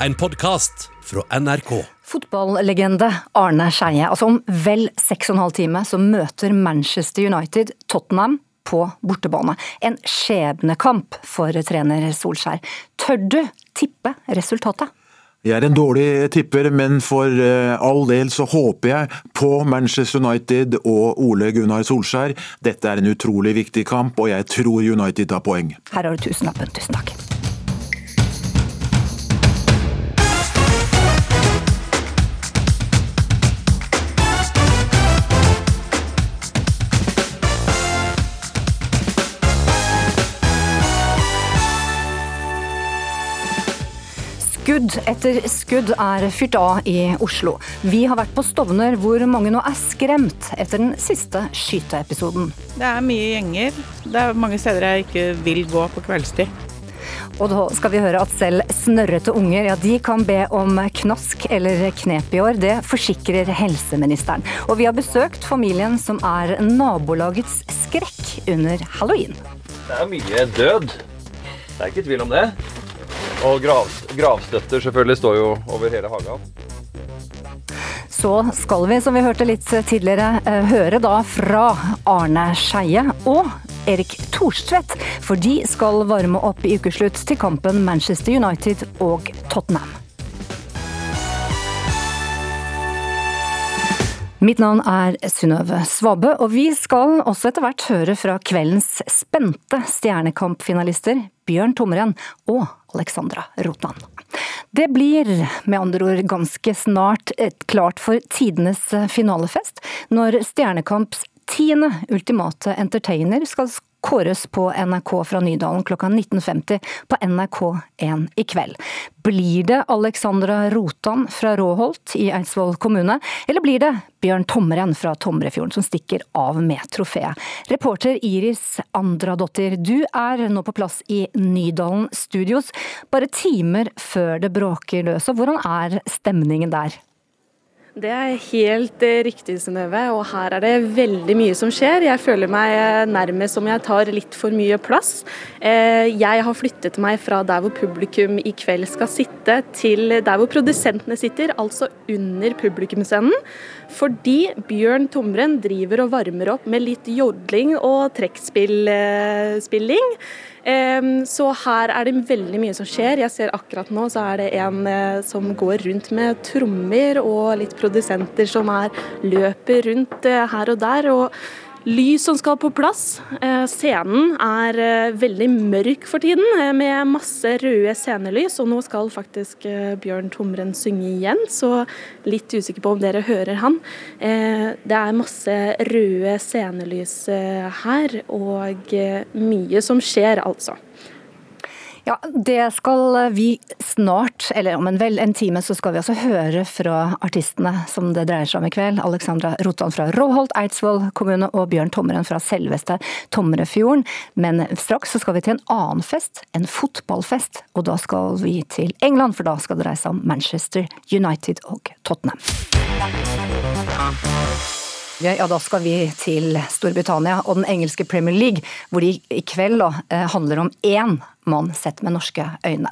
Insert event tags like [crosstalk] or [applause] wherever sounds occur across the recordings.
en podkast fra NRK. Fotballegende Arne Skeie. Altså om vel seks og en halv time så møter Manchester United Tottenham på bortebane. En skjebnekamp for trener Solskjær. Tør du tippe resultatet? Jeg er en dårlig tipper, men for eh, all del så håper jeg på Manchester United og Ole Gunnar Solskjær. Dette er en utrolig viktig kamp, og jeg tror United tar poeng. Her har du tusenlappen. Tusen takk. Skudd etter skudd er fyrt av i Oslo. Vi har vært på Stovner hvor mange nå er skremt etter den siste skyteepisoden. Det er mye gjenger. Det er mange steder jeg ikke vil gå på kveldstid. Og da skal vi høre at selv snørrete unger ja, de kan be om knask eller knep i år. Det forsikrer helseministeren. Og vi har besøkt familien som er nabolagets skrekk under halloween. Det er mye død. Det er ikke tvil om det. Og grav, gravstøtter selvfølgelig står jo over hele hagen. Så skal vi, som vi hørte litt tidligere, eh, høre da fra Arne Skeie og Erik Thorstvedt. For de skal varme opp i ukeslutt til kampen Manchester United og Tottenham. Mitt navn er Synnøve Svabø, og vi skal også etter hvert høre fra kveldens spente stjernekampfinalister Bjørn Tomren og Alexandra Rotan. Det blir med andre ord ganske snart klart for tidenes finalefest, når Stjernekamps tiende ultimate entertainer skal kåres på NRK fra Nydalen klokka 19.50 på NRK1 i kveld. Blir det Alexandra Rotan fra Råholt i Eidsvoll kommune, eller blir det Bjørn Tommeren fra Tomrefjorden som stikker av med trofeet? Reporter Iris Andradottir, du er nå på plass i Nydalen Studios, bare timer før det bråker løs. Hvordan er stemningen der? Det er helt eh, riktig, Synnøve. Og her er det veldig mye som skjer. Jeg føler meg eh, nærmest som jeg tar litt for mye plass. Eh, jeg har flyttet meg fra der hvor publikum i kveld skal sitte, til der hvor produsentene sitter, altså under publikumsenden. Fordi Bjørn Tomren driver og varmer opp med litt jodling og trekkspilling. Så her er det veldig mye som skjer. Jeg ser akkurat nå så er det en eh, som går rundt med trommer og litt produsenter som er løper rundt eh, her og der. og lys som skal på plass. Eh, scenen er eh, veldig mørk for tiden, eh, med masse røde scenelys. Og nå skal faktisk Bjørn Tomren synge igjen, så litt usikker på om dere hører han. Det er masse røde scenelys her, og mye som skjer, altså. Ja, Det skal vi snart, eller om en vel en time, så skal vi også høre fra artistene som det dreier seg om i kveld. Alexandra Rotan fra Råholt, Eidsvoll kommune og Bjørn Tommeren fra selveste Tomrefjorden. Men straks så skal vi til en annen fest, en fotballfest. Og da skal vi til England, for da skal det dreie seg om Manchester United og Tottenham. Ja, Da skal vi til Storbritannia og den engelske Premier League, hvor det i kveld da, eh, handler om én mann sett med norske øyne.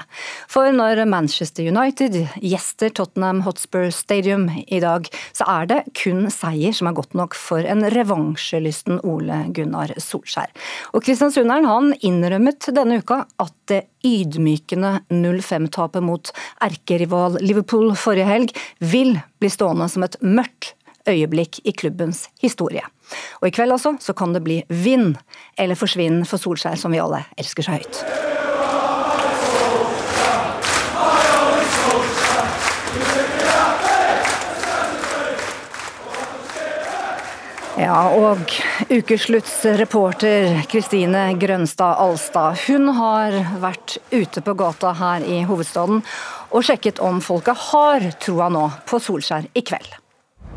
For når Manchester United gjester Tottenham Hotspur Stadium i dag, så er det kun seier som er godt nok for en revansjelysten Ole Gunnar Solskjær. Og Kristiansunderen han innrømmet denne uka at det ydmykende 0-5-tapet mot erkerival Liverpool forrige helg vil bli stående som et mørkt øyeblikk i klubbens historie. Og i kveld også så kan det bli vinn eller forsvinn for Solskjær, som vi alle elsker så høyt. Ja, og ukeslutts reporter Kristine Grønstad Alstad, hun har vært ute på gata her i hovedstaden og sjekket om folket har troa nå på Solskjær i kveld.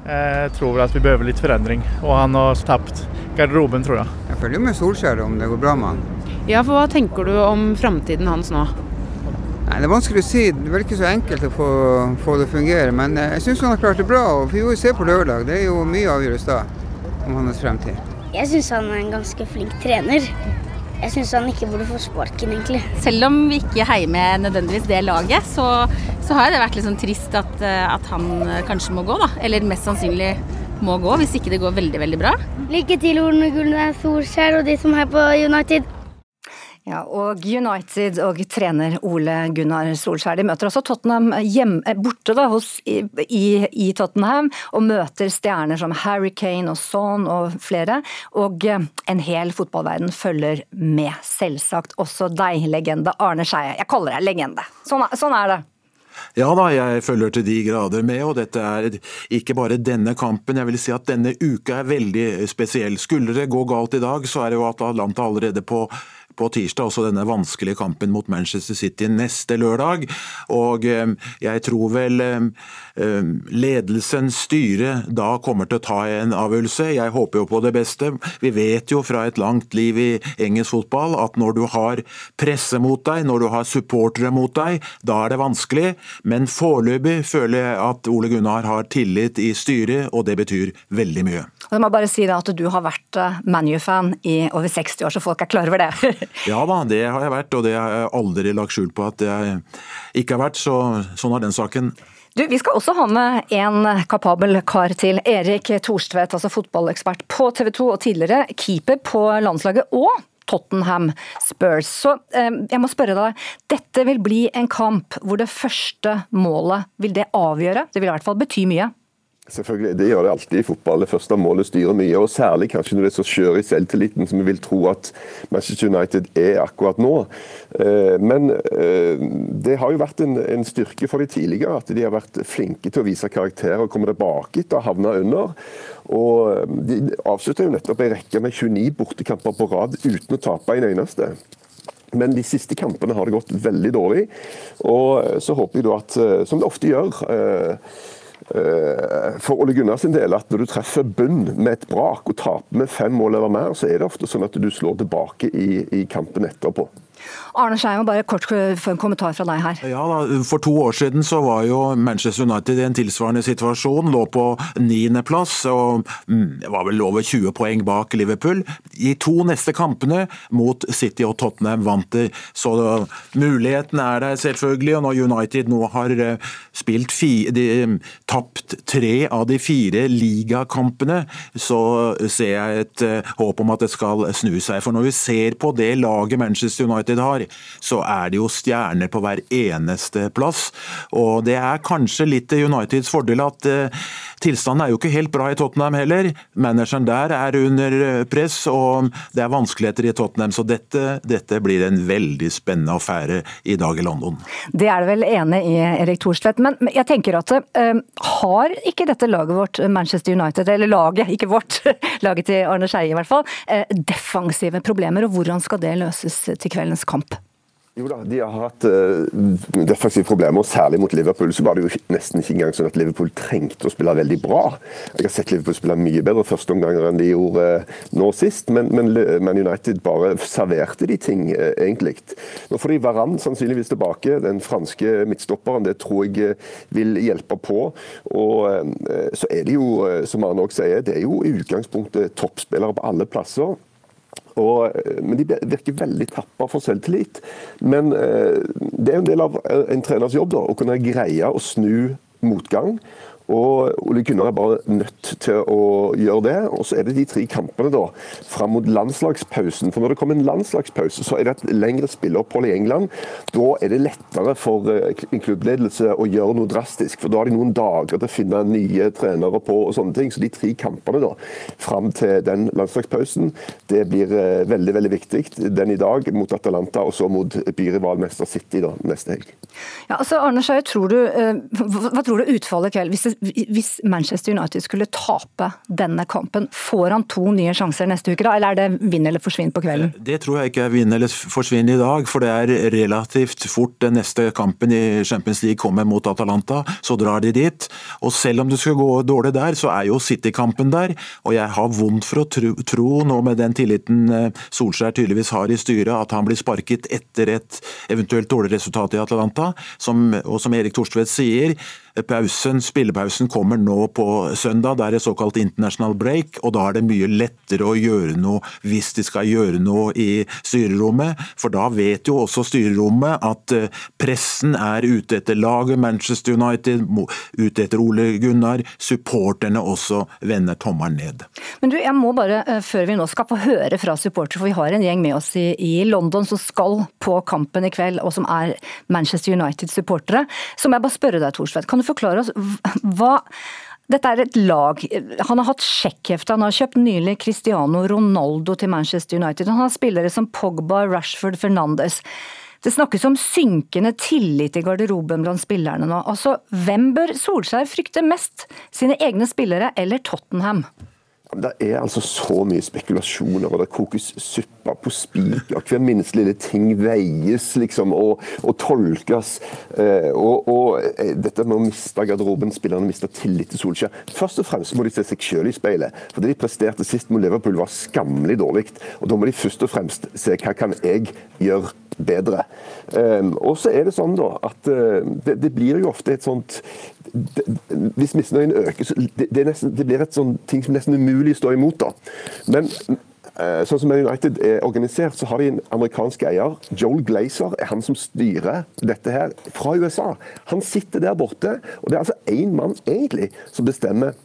Jeg tror at vi behøver litt forandring, og han har tapt garderoben, tror jeg. Jeg følger med Solskjær om det går bra med han. Ja, for Hva tenker du om framtiden hans nå? Nei, Det er vanskelig å si. Det er vel ikke så enkelt å få, få det å fungere. Men eh, jeg syns han har klart det bra. og Vi får se på lørdag. Det er jo mye avgjøres da om hans fremtid. Jeg syns han er en ganske flink trener. Jeg syns han ikke burde få sparken, egentlig. Selv om vi ikke heier med nødvendigvis det laget, så, så har det vært litt sånn trist at, eh, at han kanskje må gå, da. Eller mest sannsynlig må gå, hvis ikke det går veldig, veldig bra. Lykke til, Ole Gunnar Solskjær og de som er på United. Ja, og United og trener Ole Gunnar Solskjær de møter også Tottenham hjemme, eh, borte da, hos, i, i, Tottenham, og møter stjerner som Harry Kane og Son og flere. Og eh, en hel fotballverden følger med, selvsagt også deg, legende Arne Skeie. Jeg kaller deg legende. Sånn, sånn er det. Ja da, jeg følger til de grader med, og dette er ikke bare denne kampen. Jeg vil si at denne uka er veldig spesiell. Skulle det gå galt i dag, så er det jo at Atlanta allerede på på tirsdag også denne vanskelige kampen mot Manchester City neste lørdag. Og eh, jeg tror vel ledelsens styre ledelsen, styret, da kommer til å ta en avgjørelse. Jeg håper jo på det beste. Vi vet jo fra et langt liv i engelsk fotball at når du har presse mot deg, når du har supportere mot deg, da er det vanskelig. Men foreløpig føler jeg at Ole Gunnar har tillit i styret, og det betyr veldig mye. Jeg må bare si at du har vært ManU-fan i over 60 år, så folk er klar over det. [laughs] [laughs] Ja da, det har jeg vært, og det har jeg aldri lagt skjul på at jeg ikke har vært. Så sånn er den saken. Du, Vi skal også ha med en kapabel kar til. Erik Thorstvedt, altså fotballekspert på TV 2 og tidligere keeper på landslaget. og Tottenham Spurs. Så eh, jeg må spørre deg, dette vil bli en kamp hvor det første målet, vil det avgjøre? Det vil i hvert fall bety mye? Selvfølgelig, Det gjør det alltid i fotball. Det første målet styrer mye. og Særlig kanskje når det er så skjør i selvtilliten som vi vil tro at Manchester United er akkurat nå. Eh, men eh, det har jo vært en, styrke for de tidligere at de har vært flinke til å vise karakter og komme tilbake etter å ha havna under. Og eh, De avslutta nettopp en rekke med 29 bortekamper på rad uten å tape en eneste. Men de siste kampene har det gått veldig dårlig. Og så håper jeg da at, som det ofte gjør for Ole Gunnar sin del at når du treffer bunn med et brak og taper med fem mål eller mer, så er det ofte sånn at du slår tilbake i, i kampen etterpå. Arne Scheim, bare kort for en kommentar fra deg her. Ja, da, For to år siden så var jo Manchester United i en tilsvarende situasjon. Lå på niendeplass og mm, var vel over 20 poeng bak Liverpool. I to neste kampene mot City og Tottenham vant de, så muligheten er der selvfølgelig. Og når United nå har eh, spilt fi, de, tapt tre av de fire ligakampene, så ser jeg et uh, håp om at det skal snu seg. For når vi ser på det laget Manchester United har, så er det jo stjerner på hver eneste plass. Og det er kanskje litt Uniteds fordel at uh, tilstanden er jo ikke helt bra i Tottenham heller. Manageren der er under eh, press, og det er vanskeligheter i Tottenham. Så dette, dette blir en veldig spennende affære i dag i London. Det er du vel enig i, Erik Thorstvedt. Men jeg tenker at uh, har ikke dette laget vårt, Manchester United, eller laget, ikke vårt, [laughs] laget til Arne Skeie i hvert fall, defensive problemer? Og hvordan skal det løses til kveldens kamp? Jo da, de har hatt uh, defensive problemer, særlig mot Liverpool. Så var det jo nesten ikke engang sånn at Liverpool trengte å spille veldig bra. Jeg har sett Liverpool spille mye bedre førsteomganger enn de gjorde uh, nå sist, men, men, men, United bare serverte de ting, uh, egentlig. Nå får de Varan sannsynligvis tilbake, den franske midtstopperen. Det tror jeg vil hjelpe på. Og så er det jo, som Arne òg sier, det er jo i utgangspunktet toppspillere på alle plasser. Og, eh, men De virker veldig tappa for selvtillit. Men eh, det er en del av eh, en treners jobb da, å kunne greie å snu motgang og Ole Gunnar er bare nødt til å gjøre det. Og så er det de tre kampene da, fram mot landslagspausen. For når det kommer en landslagspause, så er det et lengre spilleopphold i England. Da er det lettere for eh, en klubbledelse å gjøre noe drastisk. For da har de noen dager til å finne nye trenere på og sånne ting. Så de tre kampene da, fram til den landslagspausen, det blir eh, veldig veldig viktig. Den i dag mot Atalanta, og så mot byrivalmester City da, neste helg. Ja, altså Arne Skjøy, tror du, hva tror du utfallet i kveld? Hvis det hvis Manchester United skulle tape denne kampen, får han to nye sjanser neste uke da, eller er det vinn eller forsvinn på kvelden? Det tror jeg ikke er vinn eller forsvinn i dag, for det er relativt fort den neste kampen i Champions League kommer mot Atalanta, så drar de dit. Og selv om det skulle gå dårlig der, så er jo City-kampen der, og jeg har vondt for å tro, tro nå med den tilliten eh, Solskjær tydeligvis har i styret, at han blir sparket etter et eventuelt dårlig resultat i Atalanta, som, og som Erik Thorstvedt sier, pausen, spillepausen kommer nå på søndag. Det er et såkalt international break, og da er det mye lettere å gjøre noe hvis de skal gjøre noe i styrerommet. For da vet jo også styrerommet at eh, pressen er ute etter laget Manchester United, ute etter Ole Gunnar. Supporterne også vender tommelen ned. Men du, jeg må bare, eh, før vi nå skal få høre fra supportere, for vi har en gjeng med oss i, i London som skal på kampen i kveld, og som er Manchester United-supportere. Så må jeg bare spørre deg, Thorstvedt. kan du forklare oss hva dette er et lag. Han har hatt sjekkhefte. Han har kjøpt nylig Cristiano Ronaldo til Manchester United. Han har spillere som Pogba, Rashford, Fernandes. Det snakkes om synkende tillit i garderoben blant spillerne nå. Altså, hvem bør Solskjær frykte mest? Sine egne spillere eller Tottenham? Det er altså så mye spekulasjoner, og det kokes suppe på spiker. Hver minste lille ting veies liksom, og, og tolkes. Eh, og, og, eh, dette med å miste garderoben, spillerne mister tillit til Solskjær. Først og fremst må de se seg selv i speilet. For det de presterte sist mot Liverpool var skammelig dårlig. Og da må de først og fremst se hva kan jeg gjøre bedre. Um, og så er det sånn da at uh, det, det, blir jo ofte et sånt Hvis misnøyen øker, det, det, nesten, det blir et sånt ting som nesten umulig står imot. da. Men uh, sånn som United er organisert, så har de en amerikansk eier. Joel Glazer er han som styrer dette her, fra USA. Han sitter der borte, og det er altså én mann egentlig som bestemmer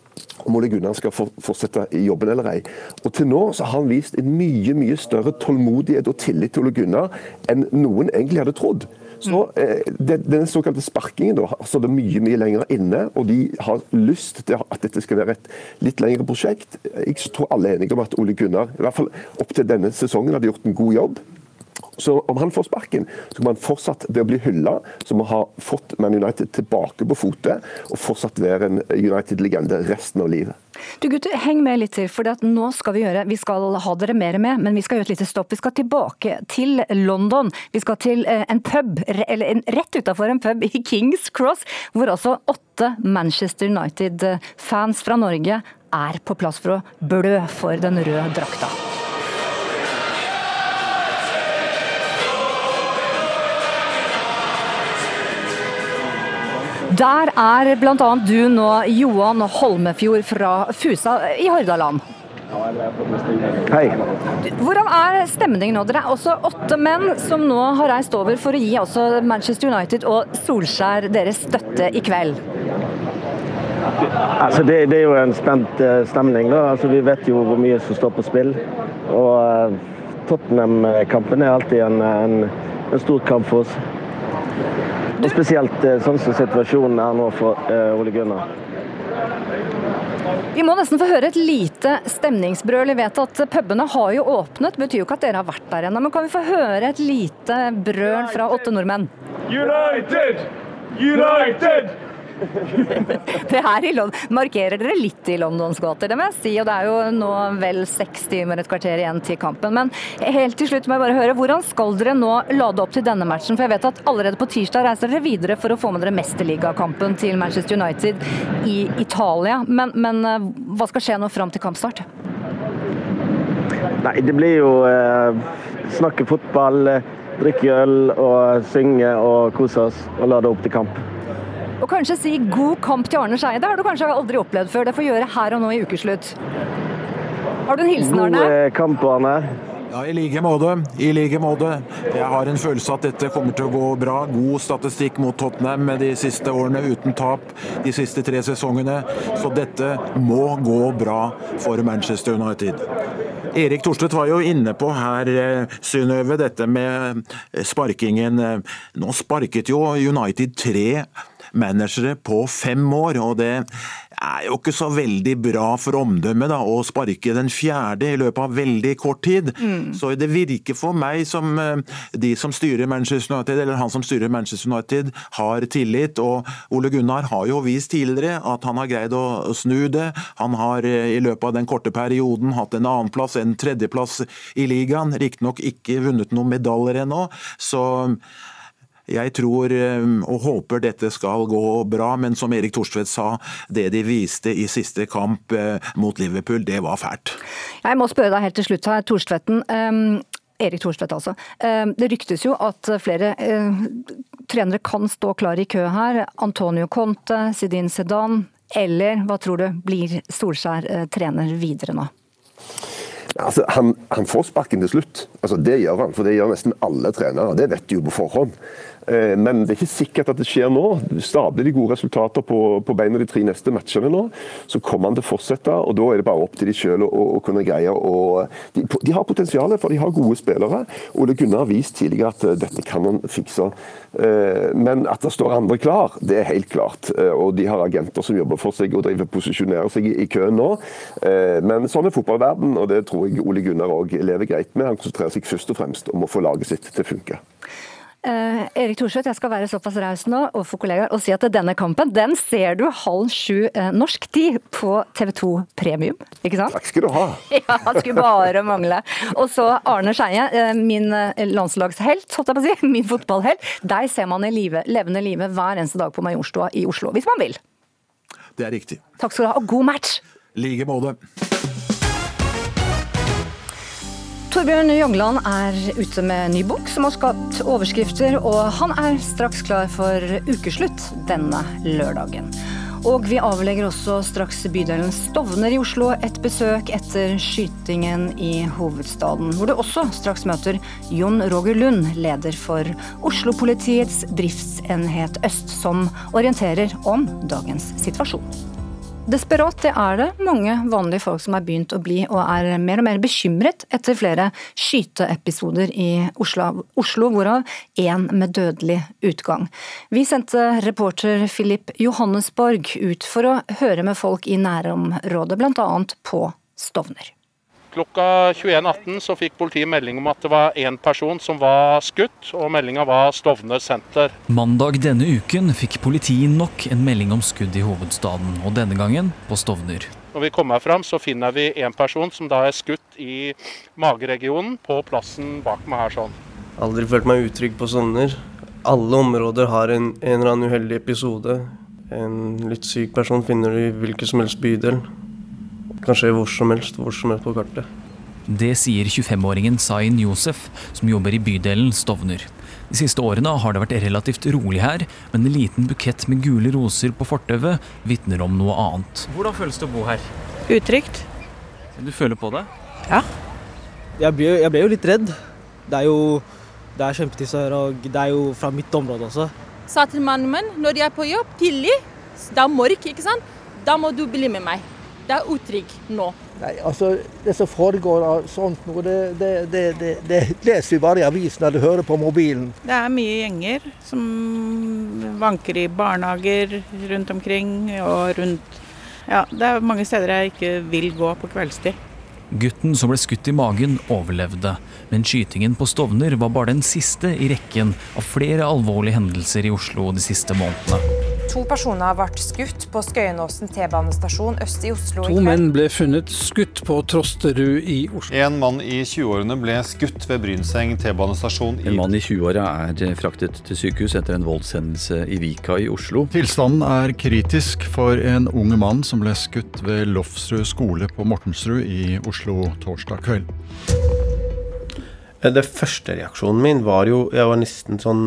om Ole Gunnar skal fortsette i jobben eller ei. Og Til nå så har han vist en mye mye større tålmodighet og tillit til Ole Gunnar enn noen egentlig hadde trodd. Så eh, Den såkalte sparkingen da, altså det er mye mye lenger inne, og de har lyst til at dette skal være et litt lengre prosjekt. Jeg tror alle er enige om at Ole Gunnar i hvert fall opp til denne sesongen hadde gjort en god jobb. Så om han får sparken, så kommer han fortsatt ved å bli hylla som ha fått Man United tilbake på fotet, og fortsatt være en United-legende resten av livet. Du gutter, heng med litt til, for nå skal vi gjøre Vi skal ha dere mer med, men vi skal gjøre et lite stopp. Vi skal tilbake til London. Vi skal til eh, en pub, eller rett utafor en pub i [laughs] Kings Cross, hvor altså åtte Manchester United-fans fra Norge er på plass for å blø for den røde drakta. Der er bl.a. du nå, Johan Holmefjord fra Fusa i Hordaland. Hei. Hvordan er stemningen nå? Dere er også åtte menn som nå har reist over for å gi også Manchester United og Solskjær deres støtte i kveld. Altså det, det, er jo en spent uh, stemning. da. Altså vi vet jo hvor mye som står på spill. Og uh, Tottenham-kampen er alltid en, en, en stor kamp for oss. Og spesielt eh, sånn som situasjonen er nå for uh, Ole Gunnar. Vi må nesten få høre et lite stemningsbrøl. Vi vet at pubene har jo åpnet, betyr jo ikke at dere har vært der ennå. Men kan vi få høre et lite brøl fra åtte nordmenn? United! United! Det her i London, markerer dere litt i Londons gater, det må jeg si. Og det er jo nå vel seks timer, et kvarter igjen til kampen. Men helt til slutt må jeg bare høre, hvordan skal dere nå lade opp til denne matchen? For jeg vet at allerede på tirsdag reiser dere videre for å få med dere mesterligakampen til Manchester United i Italia. Men, men eh, hva skal skje nå fram til kampstart? Nei, det blir jo eh, snakke fotball, eh, drikke øl og synge og kose oss og lade opp til kamp. Og kanskje si 'god kamp' til Arne Skeie. Det har du kanskje aldri opplevd før. Det får gjøre her og nå i ukeslutt. Har du en hilsen, Arne? God eh, kamp, Arne. Ja, I like måte. I like måte. Jeg har en følelse at dette kommer til å gå bra. God statistikk mot Tottenham de siste årene uten tap de siste tre sesongene. Så dette må gå bra for Manchester United. Erik Thorstvedt var jo inne på her, eh, Synnøve, dette med sparkingen. Nå sparket jo United tre managere på fem år. og det er jo ikke så veldig bra for omdømmet å sparke den fjerde i løpet av veldig kort tid. Mm. Så det virker for meg som eh, de som styrer Manchester United, eller han som styrer Manchester United, har tillit. Og Ole Gunnar har jo vist tidligere at han har greid å snu det. Han har eh, i løpet av den korte perioden hatt en annenplass, en tredjeplass i ligaen. Riktignok ikke vunnet noen medaljer ennå. så jeg tror og håper dette skal gå bra, men som Erik Thorstvedt sa, det de viste i siste kamp eh, mot Liverpool, det var fælt. Jeg må spørre deg helt til slutt her, Thorstvedten. Erik Thorstvedt altså. Det ryktes jo at flere eh, trenere kan stå klar i kø her. Antonio Conte, Zidine Sedan. Eller hva tror du blir Solskjær trener videre nå? Altså, han, han, får sparken til slutt. Altså, det gjør han, for det gjør nesten alle trenere. Det vet de jo på forhånd. Eh, men det er ikke sikkert at det skjer nå. Stabler de gode resultater på, på beina de tre neste matchene nå, så kommer han til å fortsette. og Da er det bare opp til de selv å, å kunne greie å de, de, har potensial, for de har gode spillere. Ole Gunnar har vist tidligere at eh, dette kan han fikse. Eh, men at det står andre klar, det er helt klart. Og de har agenter som jobber for seg og driver posisjonerer seg i, i køen nå. Men sånn er fotballverden, og det tror jeg Ole Gunnar òg lever greit med. Han konsentrerer seg først og fremst om å få laget sitt til å funke. Eh, Erik Thorsvedt, jeg skal være såpass raus nå overfor kollegaer og si at denne kampen den ser du halv sju eh, norsk tid på TV2 Premium, ikke sant? Takk skal du ha. [laughs] ja, skulle bare mangle. Og så Arne Skeie, eh, min eh, landslagshelt, holdt jeg på å si, [laughs] min fotballhelt. Deg ser man i live, levende live hver eneste dag på Majorstua i Oslo, hvis man vil. Det er riktig. Takk skal du ha, og god match! I like måte. Torbjørn Jongland er ute med ny bok som har skapt overskrifter, og han er straks klar for ukeslutt denne lørdagen. Og vi avlegger også straks bydelen Stovner i Oslo et besøk etter skytingen i hovedstaden, hvor du også straks møter Jon Roger Lund, leder for Oslo-politiets driftsenhet øst, som orienterer om dagens situasjon. Desperat det er det mange vanlige folk som har begynt å bli, og er mer og mer bekymret etter flere skyteepisoder i Oslo, Oslo hvorav én med dødelig utgang. Vi sendte reporter Philip Johannesborg ut for å høre med folk i nærområdet, bl.a. på Stovner. Klokka 21.18 så fikk politiet melding om at det var én person som var skutt, og meldinga var Stovner senter. Mandag denne uken fikk politiet nok en melding om skudd i hovedstaden, og denne gangen på Stovner. Når vi kommer fram, så finner vi en person som da er skutt i mageregionen, på plassen bak meg her sånn. Aldri følt meg utrygg på Stovner. Alle områder har en, en eller annen uheldig episode. En litt syk person finner du i hvilken som helst bydel. Kan skje hvor som helst, hvor som helst på kartet. Det sier 25-åringen Zain Josef, som jobber i bydelen Stovner. De siste årene har det vært relativt rolig her, men en liten bukett med gule roser på fortauet vitner om noe annet. Hvordan føles det å bo her? Utrygt. Du føler på det? Ja. Jeg ble, jeg ble jo litt redd. Det er jo det er kjempetiss her, og det er jo fra mitt område også. Sa til mannen min når jeg er på jobb tidlig, det er mørkt, ikke sant, da må du bli med meg det er utrygg nå. Nei, altså Det som foregår av sånt nå, det, det, det, det, leser vi bare i avisen eller hører på mobilen. Det er mye gjenger som vanker i barnehager rundt omkring og rundt Ja, det er mange steder jeg ikke vil gå på kveldstid. Gutten som ble skutt i magen, overlevde, men skytingen på Stovner var bare den siste i rekken av flere alvorlige hendelser i Oslo de siste månedene. To personer har vært skutt på Skøyenåsen T-banestasjon øst i Oslo. To menn ble funnet skutt på Trosterud i Oslo. En mann i 20-årene ble skutt ved Brynseng T-banestasjon. i En mann i 20-åra er fraktet til sykehus etter en voldshendelse i Vika i Oslo. Tilstanden er kritisk for en ung mann som ble skutt ved Lofsrud skole på Mortensrud i Oslo torsdag kveld. Det første reaksjonen min var jo Jeg var nesten sånn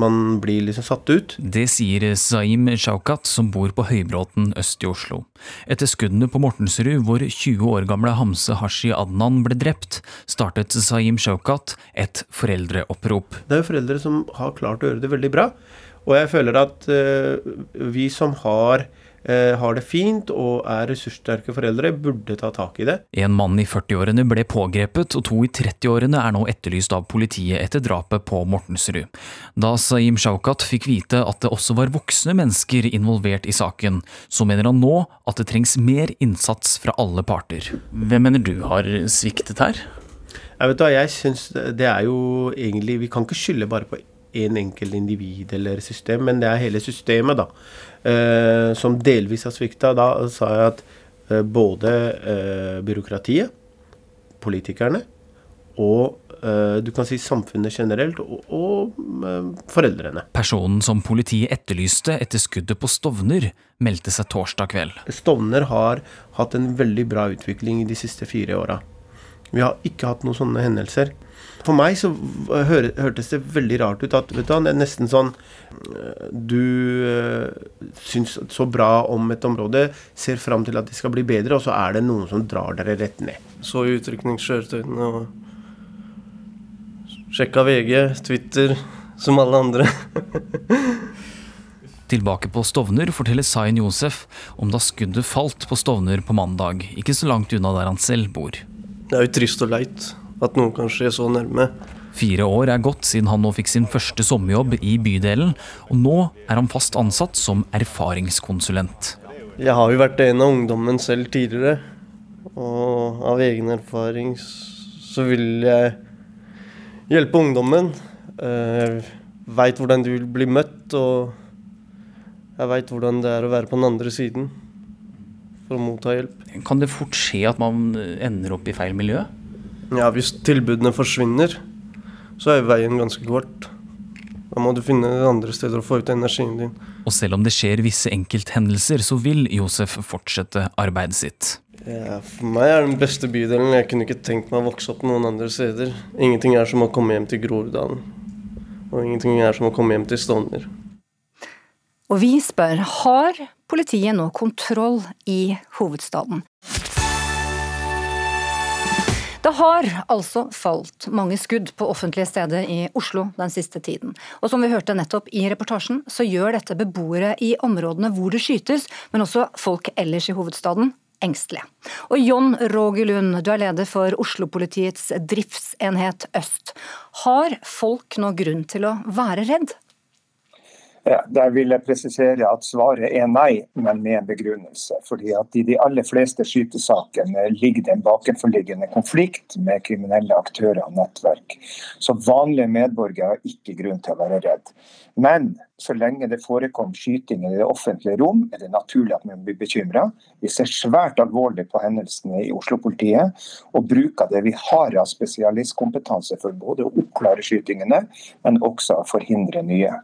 Man blir liksom satt ut. Det sier Zaim Shaukat, som bor på Høybråten øst i Oslo. Etter skuddene på Mortensrud, hvor 20 år gamle Hamse Hashi Adnan ble drept, startet Zaim Shaukat et foreldreopprop. Det er jo foreldre som har klart å gjøre det veldig bra. Og jeg føler at uh, vi som har Eh, har det fint og er ressurssterke foreldre, burde ta tak i det. En mann i 40-årene ble pågrepet, og to i 30-årene er nå etterlyst av politiet etter drapet på Mortensrud. Da Saim Shaukat fikk vite at det også var voksne mennesker involvert i saken, så mener han nå at det trengs mer innsats fra alle parter. Hvem mener du har sviktet her? Jeg vet hva, jeg synes det er jo egentlig Vi kan ikke skylde bare på én en enkelt individ eller system, men det er hele systemet, da eh, som delvis har svikta. Da sa jeg at eh, både eh, byråkratiet, politikerne og eh, du kan si samfunnet generelt, og, og eh, foreldrene. Personen som politiet etterlyste etter skuddet på Stovner, meldte seg torsdag kveld. Stovner har hatt en veldig bra utvikling de siste fire åra. Vi har ikke hatt noen sånne hendelser. For meg så hør, hørtes det veldig rart ut at vet du, det er nesten sånn Du uh, syns så bra om et område, ser fram til at det skal bli bedre, og så er det noen som drar dere rett ned. Så utrykningskjøretøyene og sjekka VG, Twitter, som alle andre. [laughs] Tilbake på Stovner forteller Zain Josef om da skuddet falt på Stovner på mandag, ikke så langt unna der han selv bor. Det er jo trist og leit at noen kanskje er så nærme. Fire år er gått siden han nå fikk sin første sommerjobb i bydelen, og nå er han fast ansatt som erfaringskonsulent. Jeg har jo vært en av ungdommen selv tidligere, og av egen erfaring så vil jeg hjelpe ungdommen. Jeg veit hvordan du vil bli møtt, og jeg veit hvordan det er å være på den andre siden for å motta hjelp. Kan det fort skje at man ender opp i feil miljø? Ja, hvis tilbudene forsvinner, så er veien ganske kort. Da må du finne andre steder å få ut energien din. Og selv om det skjer visse enkelthendelser, så vil Josef fortsette arbeidet sitt. Ja, for meg er den beste bydelen. Jeg kunne ikke tenkt meg å vokse opp noen andre steder. Ingenting er som å komme hjem til Groruddalen. Og ingenting er som å komme hjem til Stovner. Og vi spør har politiet nå kontroll i hovedstaden? Det har altså falt mange skudd på offentlige steder i Oslo den siste tiden. Og som vi hørte nettopp i reportasjen, så gjør dette beboere i områdene hvor det skytes, men også folk ellers i hovedstaden, engstelige. Og John Roger Lund, du er leder for Oslo-politiets driftsenhet øst. Har folk nå grunn til å være redd? Der vil jeg presisere at svaret er nei, men med en begrunnelse. Fordi at I de aller fleste skytesakene ligger det en bakenforliggende konflikt med kriminelle aktører og nettverk. Så vanlige medborgere har ikke grunn til å være redd. Men så lenge det forekom skyting i det offentlige rom, er det naturlig at man blir bekymra. Vi ser svært alvorlig på hendelsene i Oslo-politiet, og bruker det vi har av spesialistkompetanse for både å oppklare skytingene, men også å forhindre nye.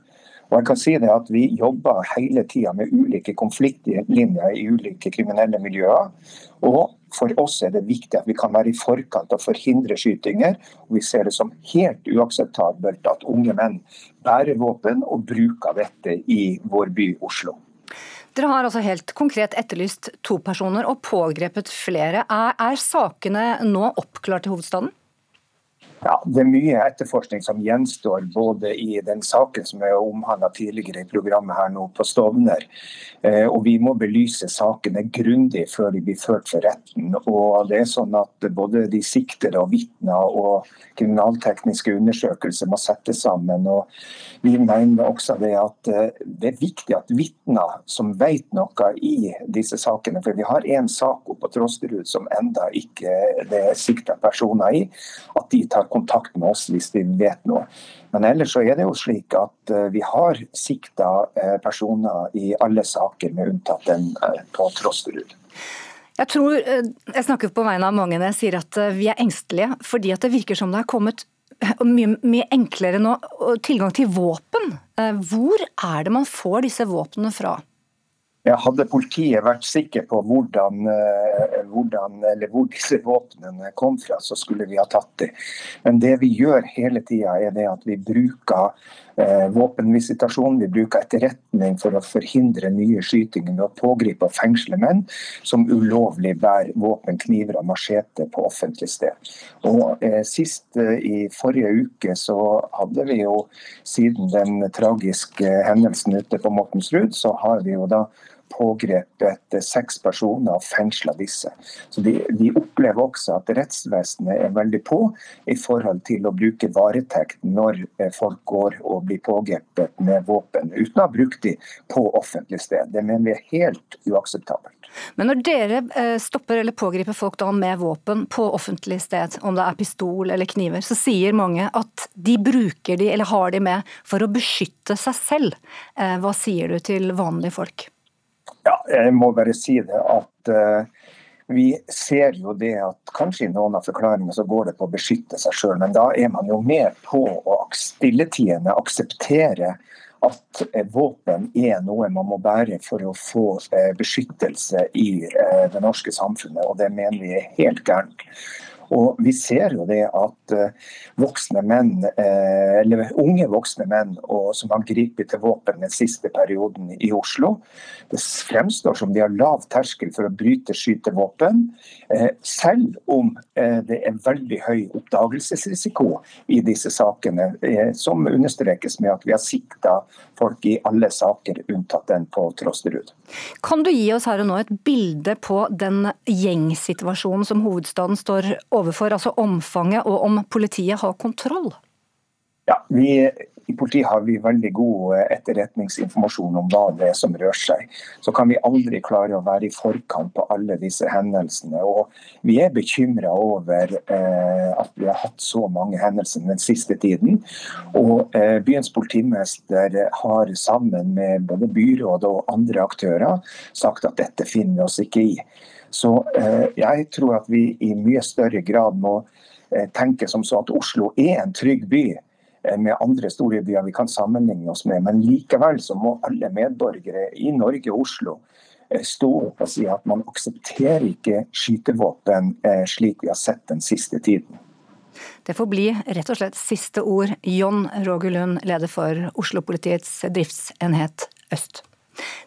Jeg kan si det at Vi jobber hele tida med ulike konfliktlinjer i ulike kriminelle miljøer. Og For oss er det viktig at vi kan være i forkant og forhindre skytinger. og Vi ser det som helt uakseptabelt at unge menn bærer våpen og bruker dette i vår by Oslo. Dere har altså helt konkret etterlyst to personer og pågrepet flere. Er, er sakene nå oppklart i hovedstaden? Ja, Det er mye etterforskning som gjenstår både i den saken som er omhandla tidligere i programmet her nå på Stovner. Eh, og Vi må belyse sakene grundig før de blir ført for retten. Og det er sånn at Både de siktede og vitner og kriminaltekniske undersøkelser må settes sammen. og Vi mener også det at eh, det er viktig at vitner som vet noe i disse sakene, for vi har én sak på Trosterud som enda ikke det er sikta personer i, at de tar kontakt med oss hvis vi vet noe. Men ellers så er det jo slik at eh, vi har sikta eh, personer i alle saker, med unntatt den eh, på Trosterud. Jeg tror, jeg snakker på vegne av mange når jeg sier at vi er engstelige, fordi at det virker som det har kommet mye, mye enklere nå tilgang til våpen. Hvor er det man får disse våpnene fra? Ja, hadde politiet vært sikker på hvordan, eh, hvordan, hvor disse våpnene kom fra, så skulle vi ha tatt dem. Men det vi gjør hele tida, er det at vi bruker eh, våpenvisitasjon. Vi bruker etterretning for å forhindre nye skytinger ved å pågripe og fengsle menn som ulovlig bærer våpen, kniver og machete på offentlig sted. Og eh, Sist eh, i forrige uke så hadde vi jo, siden den tragiske hendelsen ute på Mortensrud, så har vi jo da pågrepet seks personer og fengsla disse. Så de, de, opplever også at rettsvesenet er veldig på i forhold til å bruke varetekt når eh, folk går og blir pågrepet med våpen, uten å ha brukt de på offentlig sted. Det mener vi er helt uakseptabelt. Men når dere eh, stopper eller pågriper folk da med våpen på offentlig sted, om det er pistol eller kniver, så sier mange at de bruker de eller har de med for å beskytte seg selv. Eh, hva sier du til vanlige folk? Ja, jeg må bare si det at uh, vi ser jo det at kanskje i noen av forklaringene så går det på å beskytte seg sjøl, men da er man jo med på å stilletiende akseptere at uh, våpen er noe man må bære for å få uh, beskyttelse i det norske samfunnet, og det mener vi er helt gærent. Og vi ser jo det at voksne menn, eller unge voksne menn som har gripet til våpen den siste perioden i Oslo, det fremstår som de har lav terskel for å bryte skytevåpen, selv om det er veldig høy oppdagelsesrisiko i disse sakene, som understrekes med at vi har sikta folk i alle saker, unntatt den på Trosterud. Kan du gi oss her og nå et bilde på den gjengsituasjonen som hovedstaden står overfor, altså omfanget, og om politiet har kontroll? Ja, vi i politiet har vi veldig god eh, etterretningsinformasjon om hva det er som rører seg. Så kan vi aldri klare å være i forkant på alle disse hendelsene. Og vi er bekymra over eh, at vi har hatt så mange hendelser den siste tiden. Og eh, byens politimester har sammen med både byråd og andre aktører sagt at dette finner vi oss ikke i. Så eh, jeg tror at vi i mye større grad må eh, tenke som så at Oslo er en trygg by Eh, med andre store byer vi kan sammenligne oss med. Men likevel så må alle medborgere i Norge og Oslo stå opp og si at man aksepterer ikke skytevåpen slik vi har sett den siste tiden. Det får bli rett og slett siste ord. John Roger Lund, leder for Oslo-politiets driftsenhet øst.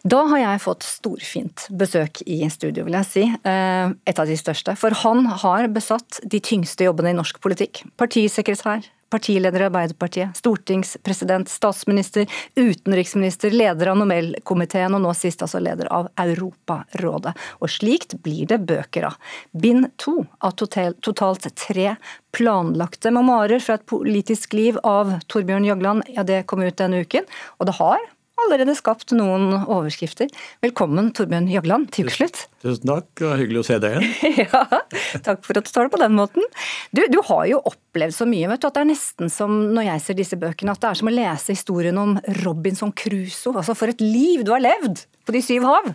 Da har jeg fått storfint besøk i studio, vil jeg si. Et av de største. For han har besatt de tyngste jobbene i norsk politikk. Partisekretær, partileder i Arbeiderpartiet, stortingspresident, statsminister, utenriksminister, leder av Nobelkomiteen og nå sist altså leder av Europarådet. Og slikt blir det bøker av. Bind to av totalt tre planlagte memoarer fra et politisk liv av Torbjørn Jagland, ja det kom ut denne uken. Og det har allerede skapt noen overskrifter. Velkommen Torbjørn Jagland til Ukeslutt. Tusen takk, og hyggelig å se deg igjen. [laughs] ja, takk for at du tar det på den måten. Du, du har jo opplevd så mye vet du, at det er nesten som når jeg ser disse bøkene, at det er som å lese historien om Robinson Crusoe. Altså for et liv du har levd på de syv hav!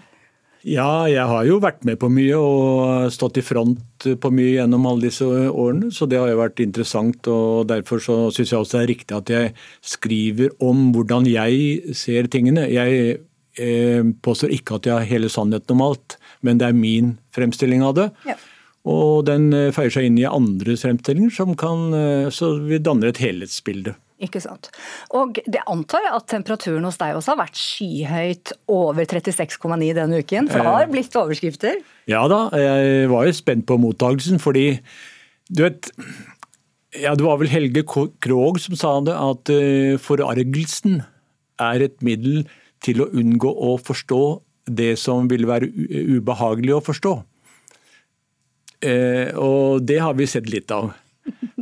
Ja, jeg har jo vært med på mye og stått i front på mye gjennom alle disse årene, så det har jo vært interessant. og Derfor så syns jeg også det er riktig at jeg skriver om hvordan jeg ser tingene. Jeg eh, påstår ikke at jeg har hele sannheten om alt, men det er min fremstilling av det. Ja. Og den eh, feier seg inn i andres fremstillinger, som kan, eh, så vi danner et helhetsbilde. Ikke sant. Og det antar jeg at temperaturen hos deg også har vært skyhøyt over 36,9 denne uken? For det har blitt overskrifter? Ja da, jeg var jo spent på mottagelsen, fordi du vet ja, Det var vel Helge Krogh som sa det, at eh, forargelsen er et middel til å unngå å forstå det som vil være ubehagelig å forstå. Eh, og det har vi sett litt av.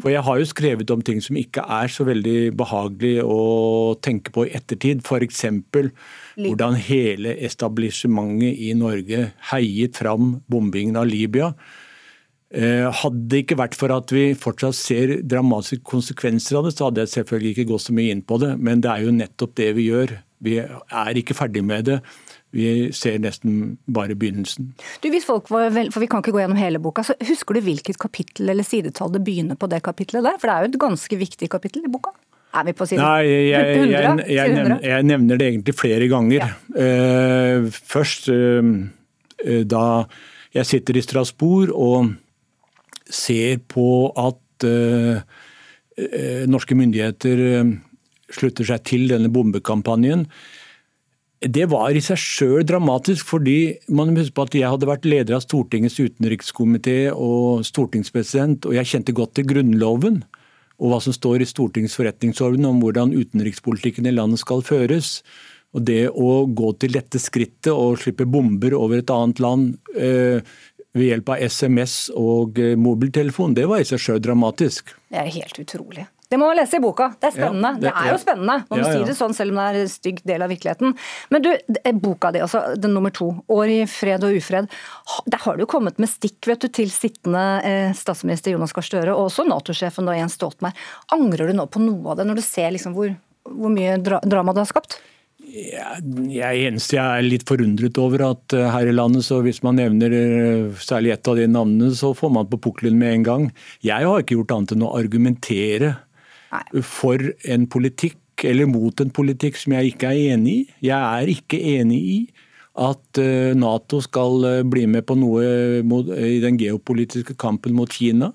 For jeg har jo skrevet om ting som ikke er så veldig behagelig å tenke på i ettertid. F.eks. hvordan hele establissementet i Norge heiet fram bombingen av Libya. Eh, hadde det ikke vært for at vi fortsatt ser dramatiske konsekvenser av det, så hadde jeg selvfølgelig ikke gått så mye inn på det. Men det er jo nettopp det vi gjør. Vi er ikke ferdig med det. Vi ser nesten bare begynnelsen. Du, hvis folk var vel, for Vi kan ikke gå gjennom hele boka. så Husker du hvilket kapittel eller sidetall det begynner på det kapittelet der? For det er jo et ganske viktig kapittel i boka. Er vi på side Nei, jeg, 100? Jeg, jeg, nevner, jeg nevner, det egentlig flere ganger. Ja. Uh, først uh, da jeg sitter i Strasbourg og ser på at uh, norske myndigheter slutter seg til denne bombekampanjen det var i seg sjøl dramatisk, fordi man må huske på at jeg hadde vært leder av Stortingets utenrikskomité og stortingspresident, og jeg kjente godt til Grunnloven og hva som står i Stortingets forretningsorden om hvordan utenrikspolitikken i landet skal føres. Og det å gå til dette skrittet og slippe bomber over et annet land eh, ved hjelp av SMS og eh, mobiltelefon, det var i seg sjøl dramatisk. Det er helt utrolig. Det må man lese i boka. Det er spennende. Ja, det, det, er jo spennende. Man må ja, ja. si det sånn selv om det er en stygg del av virkeligheten. Men du, boka di, altså den nummer to, 'År i fred og ufred', der har du kommet med stikk vet du, til sittende eh, statsminister Jonas Gahr Støre, og også Nato-sjefen da Jens Stoltenberg. Angrer du nå på noe av det, når du ser liksom hvor, hvor mye dra drama det har skapt? Jeg eneste jeg er litt forundret over at uh, her i landet, så hvis man nevner særlig ett av de navnene, så får man på pukkelen med en gang. Jeg har ikke gjort annet enn å argumentere for en politikk eller mot en politikk som jeg ikke er enig i. Jeg er ikke enig i at eh, Nato skal eh, bli med på noe i den geopolitiske kampen mot Kina.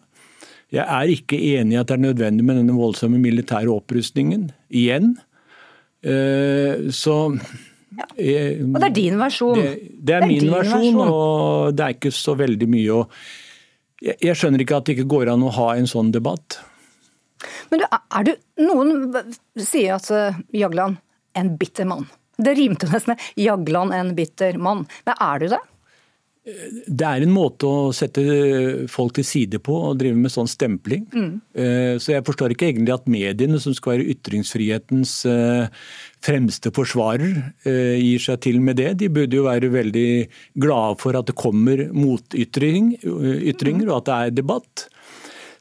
Jeg er ikke enig i at det er nødvendig med denne voldsomme militære opprustningen igjen. Eh, så ja. Og det er din versjon? Det, det er, det er min versjon, versjon, og det er ikke så veldig mye å jeg, jeg skjønner ikke at det ikke går an å ha en sånn debatt. Men du, er du Noen sier at uh, Jagland en bitter mann. Det rimte nesten. Jagland en bitter mann. Men er du det? Det er en måte å sette folk til side på og drive med sånn stempling. Mm. Eh, så jeg forstår ikke egentlig at mediene, som skal være ytringsfrihetens eh, fremste forsvarer, eh, gir seg til med det. De burde jo være veldig glade for at det kommer motytringer, og at det er debatt.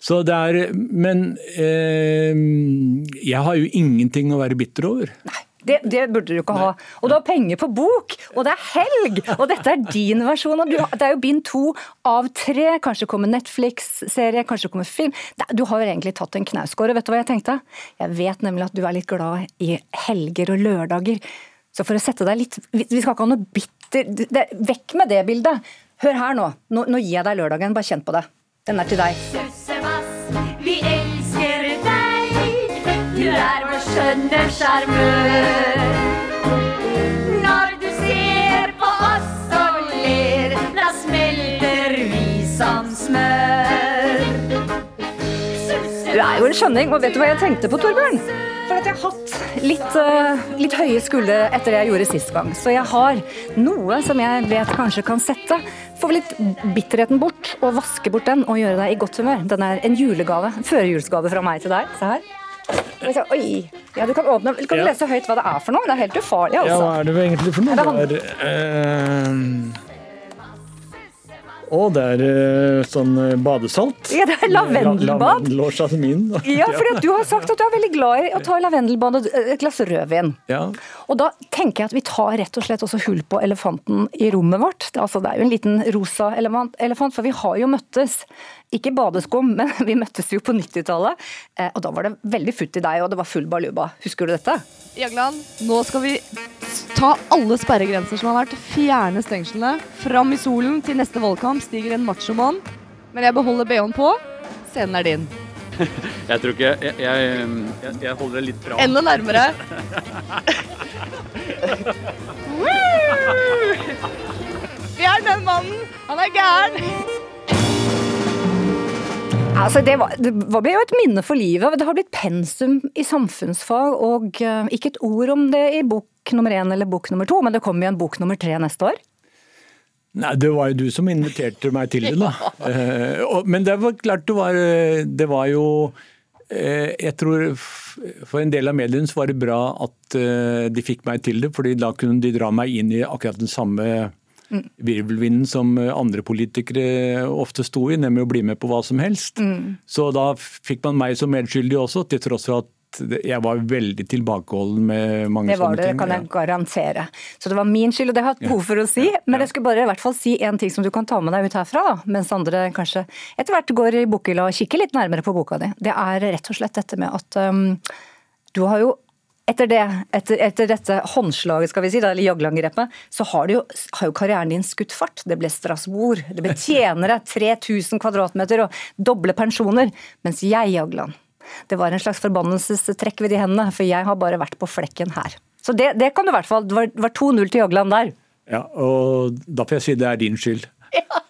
Så det er, men jeg har jo ingenting å være bitter over. Nei. Det, det, burde du ikke ha. Og du har penger på bok, og det er helg! Og dette er din versjon. Og du, det er jo bind to av tre. Kanskje kommer Netflix-serie, kanskje kommer film. Du har jo egentlig tatt en knausgård. Vet du hva jeg tenkte? Jeg vet nemlig at du er litt glad i helger og lørdager. Så for å sette deg litt Vi skal ikke ha noe bitter det, Vekk med det bildet! Hør her nå. nå. Nå gir jeg deg lørdagen. Bare kjenn på det. Den er til deg. Elsker deg. Du er vår skjønne sjarmør. Du er jo en skjønning, og vet du hva jeg tenkte på, Torbjørn? For at jeg har hatt litt, uh, litt høye skuldre etter det jeg gjorde sist gang. Så jeg har noe som jeg vet kanskje kan sette. Få litt bitterheten bort, og vaske bort den og gjøre deg i godt humør. Den er en julegave. Førjulsgave fra meg til deg. Se her. Oi! Ja, du kan åpne Kan du lese høyt hva det er for noe? Det er helt ufarlig, altså. Ja, hva er det egentlig for noe? Det er, uh, å, det er uh, sånn eh, badesalt. Ja, det er lavendelbad. Lavendel og jasmin. ja, for du har sagt at du er veldig glad i å ta lavendelbad og et glass rødvin. Ja. Og da tenker jeg at vi tar rett og slett også hull på elefanten i rommet vårt. Det, altså, det er jo en liten rosa elefant, for vi har jo møttes. Ikke badeskum, men vi møttes jo på 90-tallet. Eh, og da var det veldig futt i deg, og det var full baluba. Husker du dette? Jagland, nå skal vi ta alle sperregrenser som har vært, fjerne stengslene. Fram i solen til neste valgkamp stiger en machomann. Men jeg beholder BH-en på. Scenen er din. [laughs] jeg tror ikke jeg, jeg, jeg, holder det litt bra. Enda nærmere. [laughs] Fjern den mannen! Han er gæren! Altså, det, var, det ble jo et minne for livet. Det har blitt pensum i samfunnsfag, og uh, ikke et ord om det i bok nummer én eller bok nummer to, men det kommer jo en bok nummer tre neste år. Nei, Det var jo du som inviterte meg til det, da. [laughs] Uh, men det var klart det var, det var jo Jeg tror for en del av mediene så var det bra at de fikk meg til det, fordi da kunne de dra meg inn i akkurat den samme virvelvinden som andre politikere ofte sto i, nemlig å bli med på hva som helst. Mm. Så da fikk man meg som medskyldig også, til tross for at jeg var veldig tilbakeholden med mange sånne ting. Det var det, kan jeg garantere. Så det var min skyld, og det har jeg hatt behov for å si. Men jeg skulle bare i hvert fall si en ting som du kan ta med deg ut herfra, da, mens andre kanskje etter hvert går i bokhylla og kikker litt nærmere på boka di. Det er rett og slett dette med at um, du har jo etter, det, etter, etter, dette håndslaget, skal vi si, eller jaglangrepet, så har, jo, har, jo, karrieren din skutt fart. Det ble Strasbourg, det ble tjenere, [laughs] 3000 kvadratmeter og doble pensjoner. Mens jeg, Jagland, det var en slags forbannelsestrekk ved de hendene, for jeg har bare vært på flekken her. Så det, det kan du i hvert fall. Det var, var 2-0 til Jagland der. Ja, og da får jeg si det er din skyld. Ja.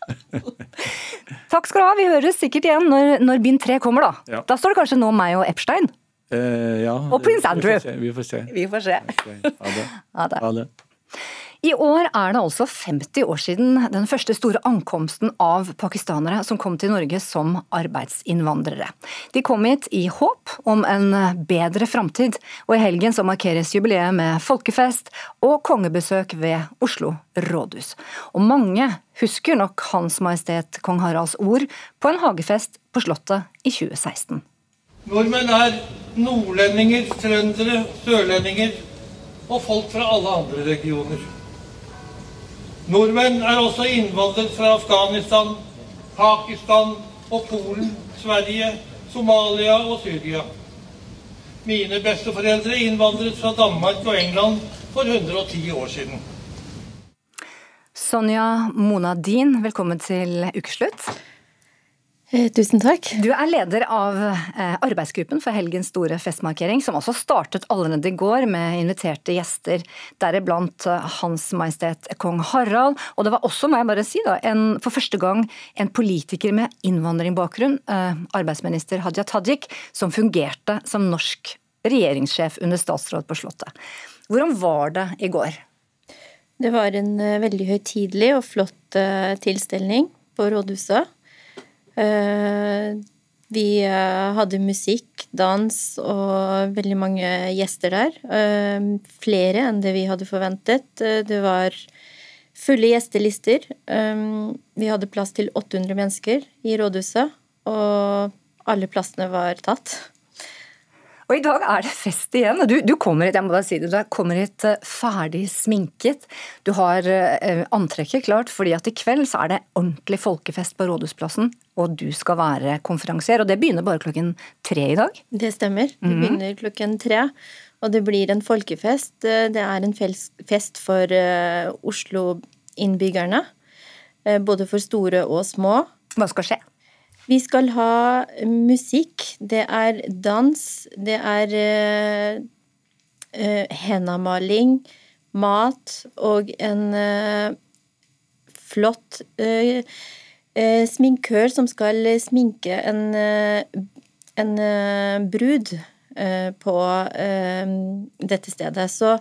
Takk skal du ha. Vi høres sikkert igjen når, når bind tre kommer, da. Ja. Da står det kanskje nå meg og Epstein. Uh, ja. Og prins Andrew. Vi får se. Vi får se. [laughs] Ha det. Ha det. I år er det altså 50 år siden den første store ankomsten av pakistanere som kom til Norge som arbeidsinnvandrere. De kom hit i håp om en bedre framtid, og i helgen så markeres jubileet med folkefest og kongebesøk ved Oslo rådhus. Og mange husker nok Hans Majestet Kong Haralds ord på en hagefest på Slottet i 2016. Nordmenn er nordlendinger, trøndere, sørlendinger og folk fra alle andre regioner. Nordmenn er også innvandret fra Afghanistan, Pakistan og Polen, Sverige, Somalia og Syria. Mine besteforeldre innvandret fra Danmark og England for 110 år siden. Sonja Mona Dean, velkommen til ukeslutt. Eh, tusen takk. Du er leder av eh, arbeidsgruppen for helgens store festmarkering, som også startet allerede i går med inviterte gjester, deriblant eh, Hans Majestet kong Harald. Og det var også, må jeg bare si, da, en, for første gang en politiker med innvandringbakgrunn, arbeidsminister Hadia Tajik, som fungerte som norsk regjeringssjef under statsråd på Slottet. Hvordan var det i går? Det var en veldig høytidelig og flott tilstelning på rådhuset. Eh, vi eh, hadde musikk, dans og veldig mange gjester der. Eh, flere enn det vi hadde forventet. Det var fulle gjestelister. Vi hadde plass til 800 mennesker i rådhuset, og alle plassene var tatt. Og i dag er det fest igjen. Du, du kommer hit jeg må bare si det, du kommer hit eh, ferdig sminket. Du har eh, antrekket klart, fordi at i kveld så er det ordentlig folkefest på Rådhusplassen. Og du skal være konferansier, og det begynner bare klokken tre i dag? Det stemmer. Det mm. begynner klokken tre. Og det blir en folkefest. Eh, det er en fest for Oslo-innbyggerne. Både for store og små. Hva skal skje? Vi skal ha musikk. Det er dans. Det er uh, uh, hennamaling, mat og en uh, flott uh, sminkør som skal sminke en, en brud på dette stedet. Så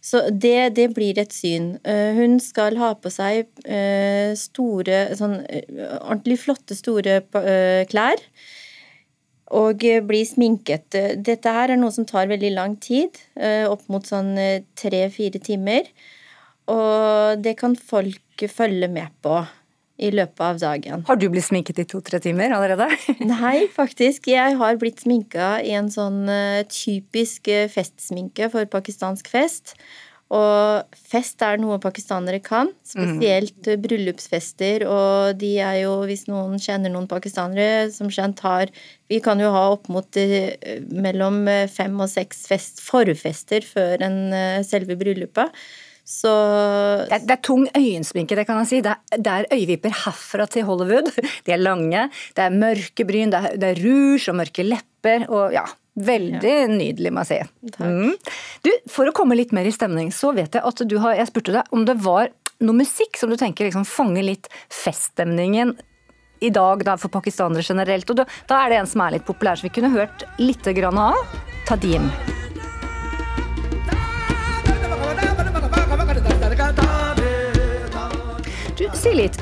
så det, det, blir et syn. Eh, hun skal ha på seg eh, store, sånn eh, ordentlig flotte, store klær. Og bli sminket. Dette her er noe som tar veldig lang tid. Opp mot sånn tre-fire timer. Og det kan folk følge med på i løpet av dagen. Har du blitt sminket i to-tre timer allerede? [laughs] Nei, faktisk. Jeg har blitt sminka i en sånn uh, typisk uh, festsminke for pakistansk fest. Og fest er noe pakistanere kan, spesielt mm. bryllupsfester. Og de er jo, hvis noen kjenner noen pakistanere, som kjent har Vi kan jo ha opp mot mellom fem og seks fest, forfester før en selve bryllupet. Så det er, det er tung øyensminke, det kan jeg si. Det er, det er, øyevipper herfra til Hollywood. [laughs] De er lange. Det er mørke bryn, det er, det er rouge og mørke lepper. og ja, Veldig ja. nydelig, må jeg si. Mm. Du, For å komme litt mer i stemning, så vet jeg at du har Jeg spurte deg om det var noe musikk som du tenker liksom fanger litt feststemningen i dag da, for pakistanere generelt. Og da, da, er det en som er litt populær, så vi kunne hørt litt grann av. Tadim. Si litt,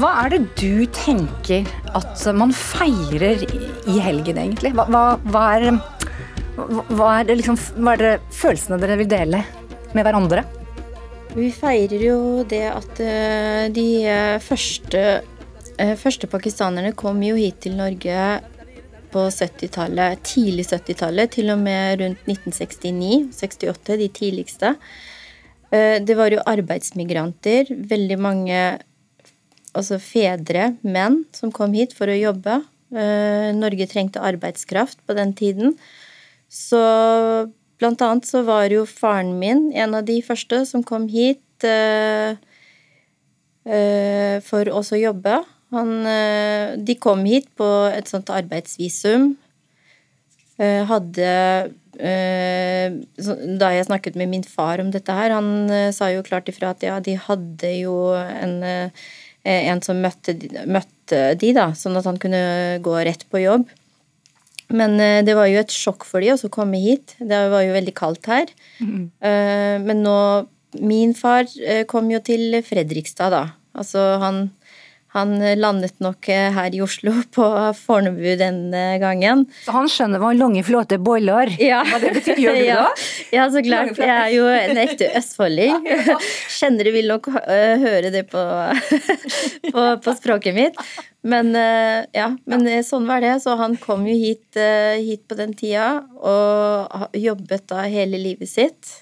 hva er det du tenker at man feirer i helgen, egentlig? Hva, hva, hva, er, hva er, liksom, er det følelsene dere vil dele med hverandre? Vi feirer jo det at eh, de eh, første, eh, første pakistanerne kom jo hit til Norge på 70-tallet, tidlig 70-tallet, til og med rundt 1969-68, de tidligste. Det var jo arbeidsmigranter, veldig mange altså fedre, menn, som kom hit for å jobbe. Eh, Norge trengte arbeidskraft på den tiden. Så blant annet så var jo faren min en av de første som kom hit eh, for også å jobbe. Han, de kom hit på et sånt arbeidsvisum. Hadde Eh, da jeg snakket med min far om dette her, han eh, sa jo klart ifra at ja, de hadde jo en, eh, en som møtte, møtte de, da, sånn at han kunne gå rett på jobb. Men det var jo et sjokk for de å komme hit. Det var jo veldig kaldt her. Mm. Men nå Min far kom jo til Fredrikstad, da. Altså, han han landet nok eh, her i Oslo [laughs] på Fornebu denne gangen. Så han skjønner hva lange, flåte boller ja. hva det betyr? Gjør du det? [laughs] ja. ja, så klart. Jeg er jo en ekte østfolding. [laughs] Kjennere vil nok uh, høre det på, på, på, språket mitt. Men ja, men sånn var det. Så han kom jo hit, hit på den tida og jobbet da hele livet sitt.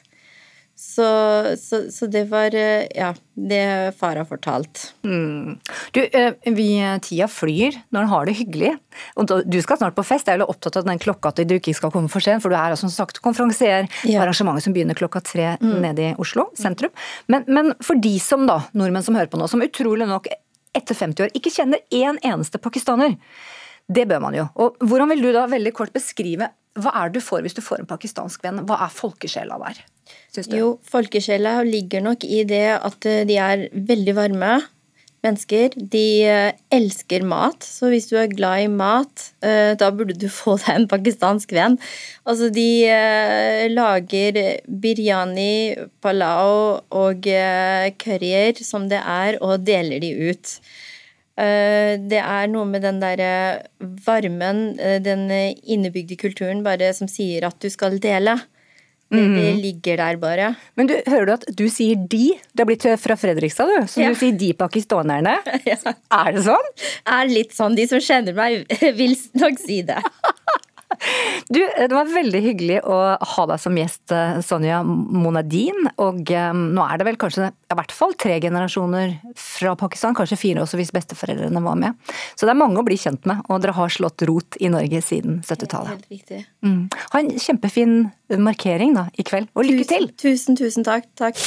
Så, så, så, det var eh, ja, det far har fortalt. Mm. Du, eh, vi, tida flyr når en har det hyggelig. Og du skal snart på fest. Jeg er jo opptatt av den klokka at du ikke skal komme for sent, for du er som sagt konferansier ja. arrangementet som begynner klokka tre mm. nede i Oslo sentrum. Men, men, for de som da, nordmenn som hører på nå, som utrolig nok etter 50 år ikke kjenner én eneste pakistaner. Det bør man jo. Og Hvordan vil du da veldig kort beskrive hva er det du får hvis du får en pakistansk venn? Hva er folkesjela der? Jo, folkesjela ligger nok i det at eh, de er veldig varme mennesker. De eh, elsker mat, så hvis du er glad i mat, eh, da burde du [laughs] få deg en pakistansk venn. Altså, de lager biryani, palau og curryer som det er, og deler de ut. Eh, det er noe med den derre varmen, eh, den innebygde kulturen, bare som sier at du skal dele. Det, det mhm. ligger der bare. Men du, hører du at du sier de? Du er blitt fra Fredrikstad, du. Så ja. du sier de pakistanerne. [laughs] Ja. Er det sånn? Er litt sånn. De som kjenner meg, [laughs] vil nok si det. [laughs] Du, det var veldig hyggelig å ha deg som gjest, eh, Sonja Monadin. Og um, nå er det vel kanskje i hvert fall tre generasjoner fra Pakistan, kanskje fire også hvis besteforeldrene var med. Så det er mange å bli kjent med, og dere har slått rot i Norge siden 70-tallet. Helt riktig. Mm. Ha en kjempefin markering da i kveld, og lykke til! Tusen, tusen takk. Takk.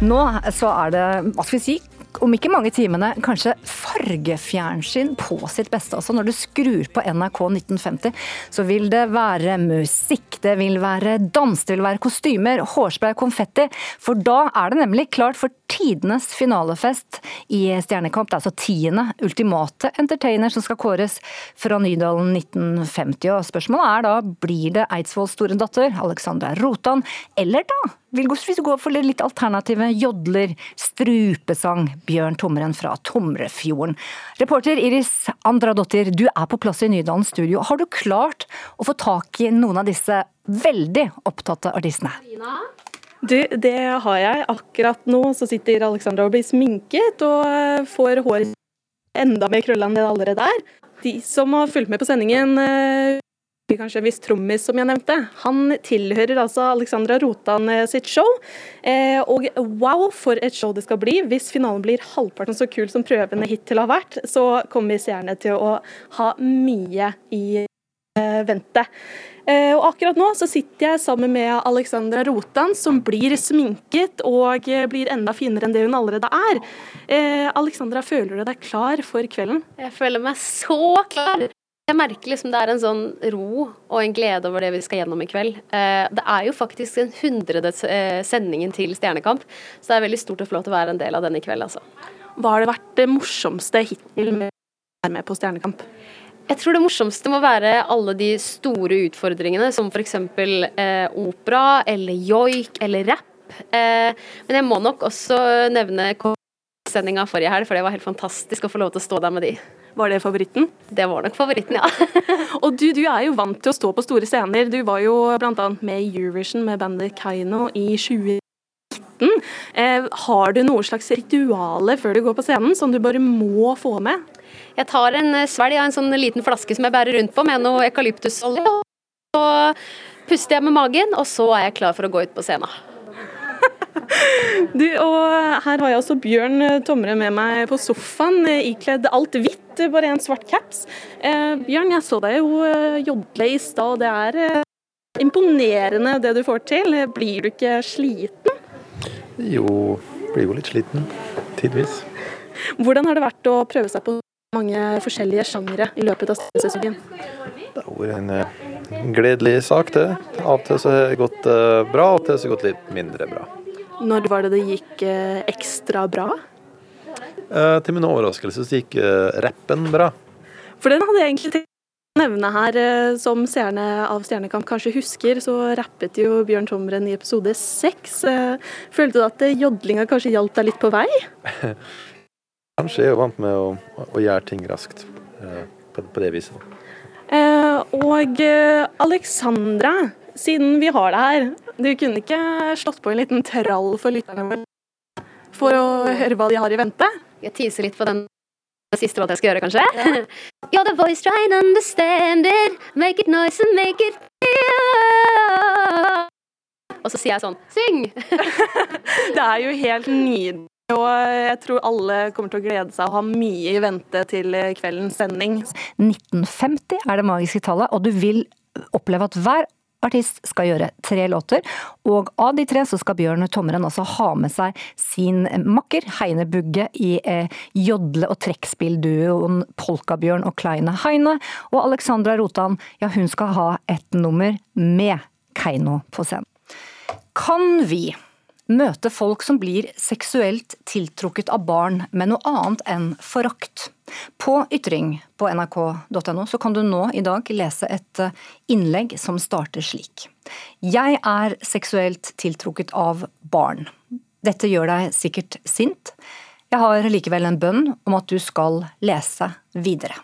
Nå så er det, hva skal vi si, om ikke mange timene, kanskje fargefjernsyn på sitt beste. Altså når du skrur på NRK 1950, så vil det være musikk, det vil være dans, det vil være kostymer, hårspray, konfetti. For da er det nemlig klart for tidenes finalefest i Stjernekamp. Det er altså tiende ultimate entertainer som skal kåres fra Nydalen 1950. Og spørsmålet er da, blir det Eidsvolls store datter, Alexandra Rotan, eller da vil vi gå for litt alternative jodler, strupesang, Bjørn Tomren fra Tomrefjorden. Reporter Iris Andradottir, du er på plass i Nydalen studio. Har du klart å få tak i noen av disse veldig opptatte artistene? Du, det har jeg. Akkurat nå så sitter Alexandra og blir sminket og eh, får håret enda mer krølla enn det allerede er. De som har fulgt med på sendingen, eh, kanskje en viss trommis som jeg nevnte. Han tilhører altså Alexandra Rotan eh, sitt show. og wow, for et show det skal bli. Hvis finalen blir halvparten så kul som prøvene hittil har vært, så kommer vi seerne til å ha mye i vente. Eh, og akkurat nå så sitter jeg sammen med Alexandra Rotan, som blir sminket og blir enda finere enn det hun allerede er. Eh, Alexandra, føler du deg klar for kvelden? Jeg føler meg så klar. Jeg merker liksom det er en sånn ro og en glede over det vi skal gjennom i kveld. Eh, det er jo faktisk den hundrede sendingen til Stjernekamp, så det er veldig stort lov til å være en del av den i kveld, altså. Hva har det vært det morsomste hittil med å være med på Stjernekamp? Jeg tror det morsomste må være alle de store utfordringene, som f.eks. Eh, opera eller joik eller rapp. Eh, men jeg må nok også nevne sendinga forrige helg, for det var helt fantastisk å få lov til å stå der med de. Var det favoritten? Det var nok favoritten, ja. [laughs] og du, du, er jo vant til å stå på store scener. Du var jo bl.a. med i Eurovision med bandet Kaino i 2019. Eh, har du noe slags rituale før du går på scenen som du bare må få med? Jeg tar en eh, svelg av en sånn liten flaske som jeg bærer rundt på med noe eukalyptusolje. Så puster jeg med magen, og så er jeg klar for å gå ut på scenen. Du, og her har jeg også Bjørn Tomre med meg på sofaen, ikledd alt hvitt, bare en svart caps. Eh, Bjørn, jeg så deg jo eh, jodle i stad, det er eh, imponerende det du får til. Blir du ikke sliten? Jo, blir jo litt sliten. Tidvis. Hvordan har det vært å prøve seg på mange forskjellige sjangere i løpet av sesongen. Det har vært en, gledelig sak, det. Av og til så har det gått bra, av og til så har det gått litt mindre bra. Når var det det gikk uh, ekstra bra? Eh, til min overraskelse så gikk rappen bra. For den hadde jeg egentlig tenkt å nevne her, som seerne av Stjernekamp kanskje husker, så rappet jo Bjørn Tomren i episode seks. Følte du at jodlinga kanskje hjalp deg litt på vei? [laughs] Kanskje jeg er vant med å, å gjøre ting raskt eh, på, på, det viset. Eh, og eh, Alexandra, siden vi har deg her, du kunne ikke slått på en liten trall for lytterne våre for å høre hva de har i vente? Jeg teaser litt på den siste låta jeg skal gjøre, kanskje? Ja. [laughs] You're the voice, trying and understand it. Make it noise and make it feel. Og så sier jeg sånn Syng! [laughs] det er jo helt nydelig. Og jeg tror alle kommer til å glede seg og ha mye i vente til kveldens sending. 1950 er det magiske tallet, og du vil oppleve at hver artist skal gjøre tre låter, og av de tre så skal Bjørn Tommeren også ha med seg sin makker Heine Bugge i eh, jodle- og trekkspillduoen Polkabjørn og Kleine Heine, og Alexandra Rotan, ja hun skal ha et nummer med Keiino på scenen. Kan vi møte folk som blir seksuelt tiltrukket av barn med noe annet enn forakt. På Ytring på nrk.no så kan du nå i dag lese et eh, innlegg som starter slik. Jeg er seksuelt tiltrukket av barn. Dette gjør deg sikkert sint. Jeg har likevel en bønn om at du skal lese videre.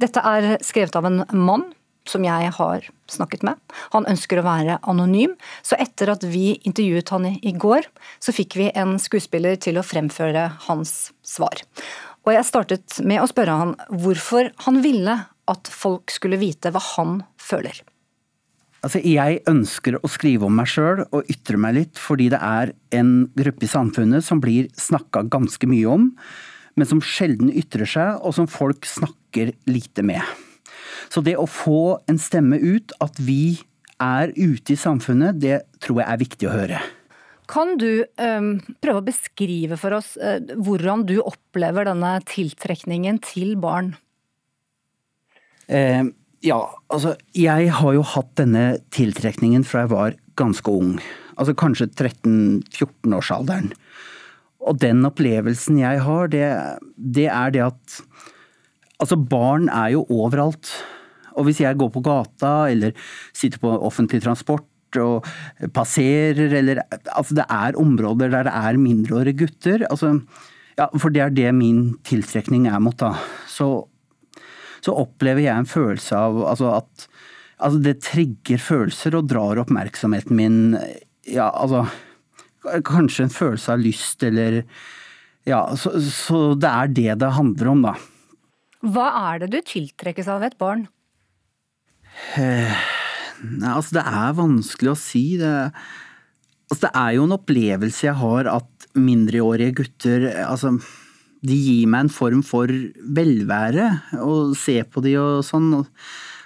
Dette er skrevet av en mann som jeg har snakket med. Han ønsker å være anonym, så etter at vi intervjuet han i går, så fikk vi en skuespiller til å fremføre hans svar. Og jeg startet med å spørre han hvorfor han ville at folk skulle vite hva han føler. Altså, jeg ønsker å skrive om meg sjøl og ytre meg litt, fordi det er en gruppe i samfunnet som blir snakka ganske mye om, men som sjelden ytrer seg, og som folk snakker lite med. Så det å få en stemme ut, at vi er ute i samfunnet, det tror jeg er viktig å høre. Kan du um, prøve å beskrive for oss uh, hvordan du opplever denne tiltrekningen til barn? Eh, ja, altså jeg har jo hatt denne tiltrekningen fra jeg var ganske ung. Altså kanskje 13-14-årsalderen. Og den opplevelsen jeg har, det, det er det at Altså, barn er jo overalt. Og hvis jeg går på gata eller sitter på offentlig transport og passerer eller Altså, det er områder der det er mindreårige gutter. Altså, ja, for det er det min tiltrekning er mot, da. Så, så opplever jeg en følelse av altså at Altså, det trigger følelser og drar oppmerksomheten min Ja, altså Kanskje en følelse av lyst eller Ja, så, så det er det det handler om, da. Hva er det du tiltrekkes av et barn? Eh, altså det er vanskelig å si. Det, altså det er jo en opplevelse jeg har at mindreårige gutter altså, de gir meg en form for velvære. Å se på de og sånn.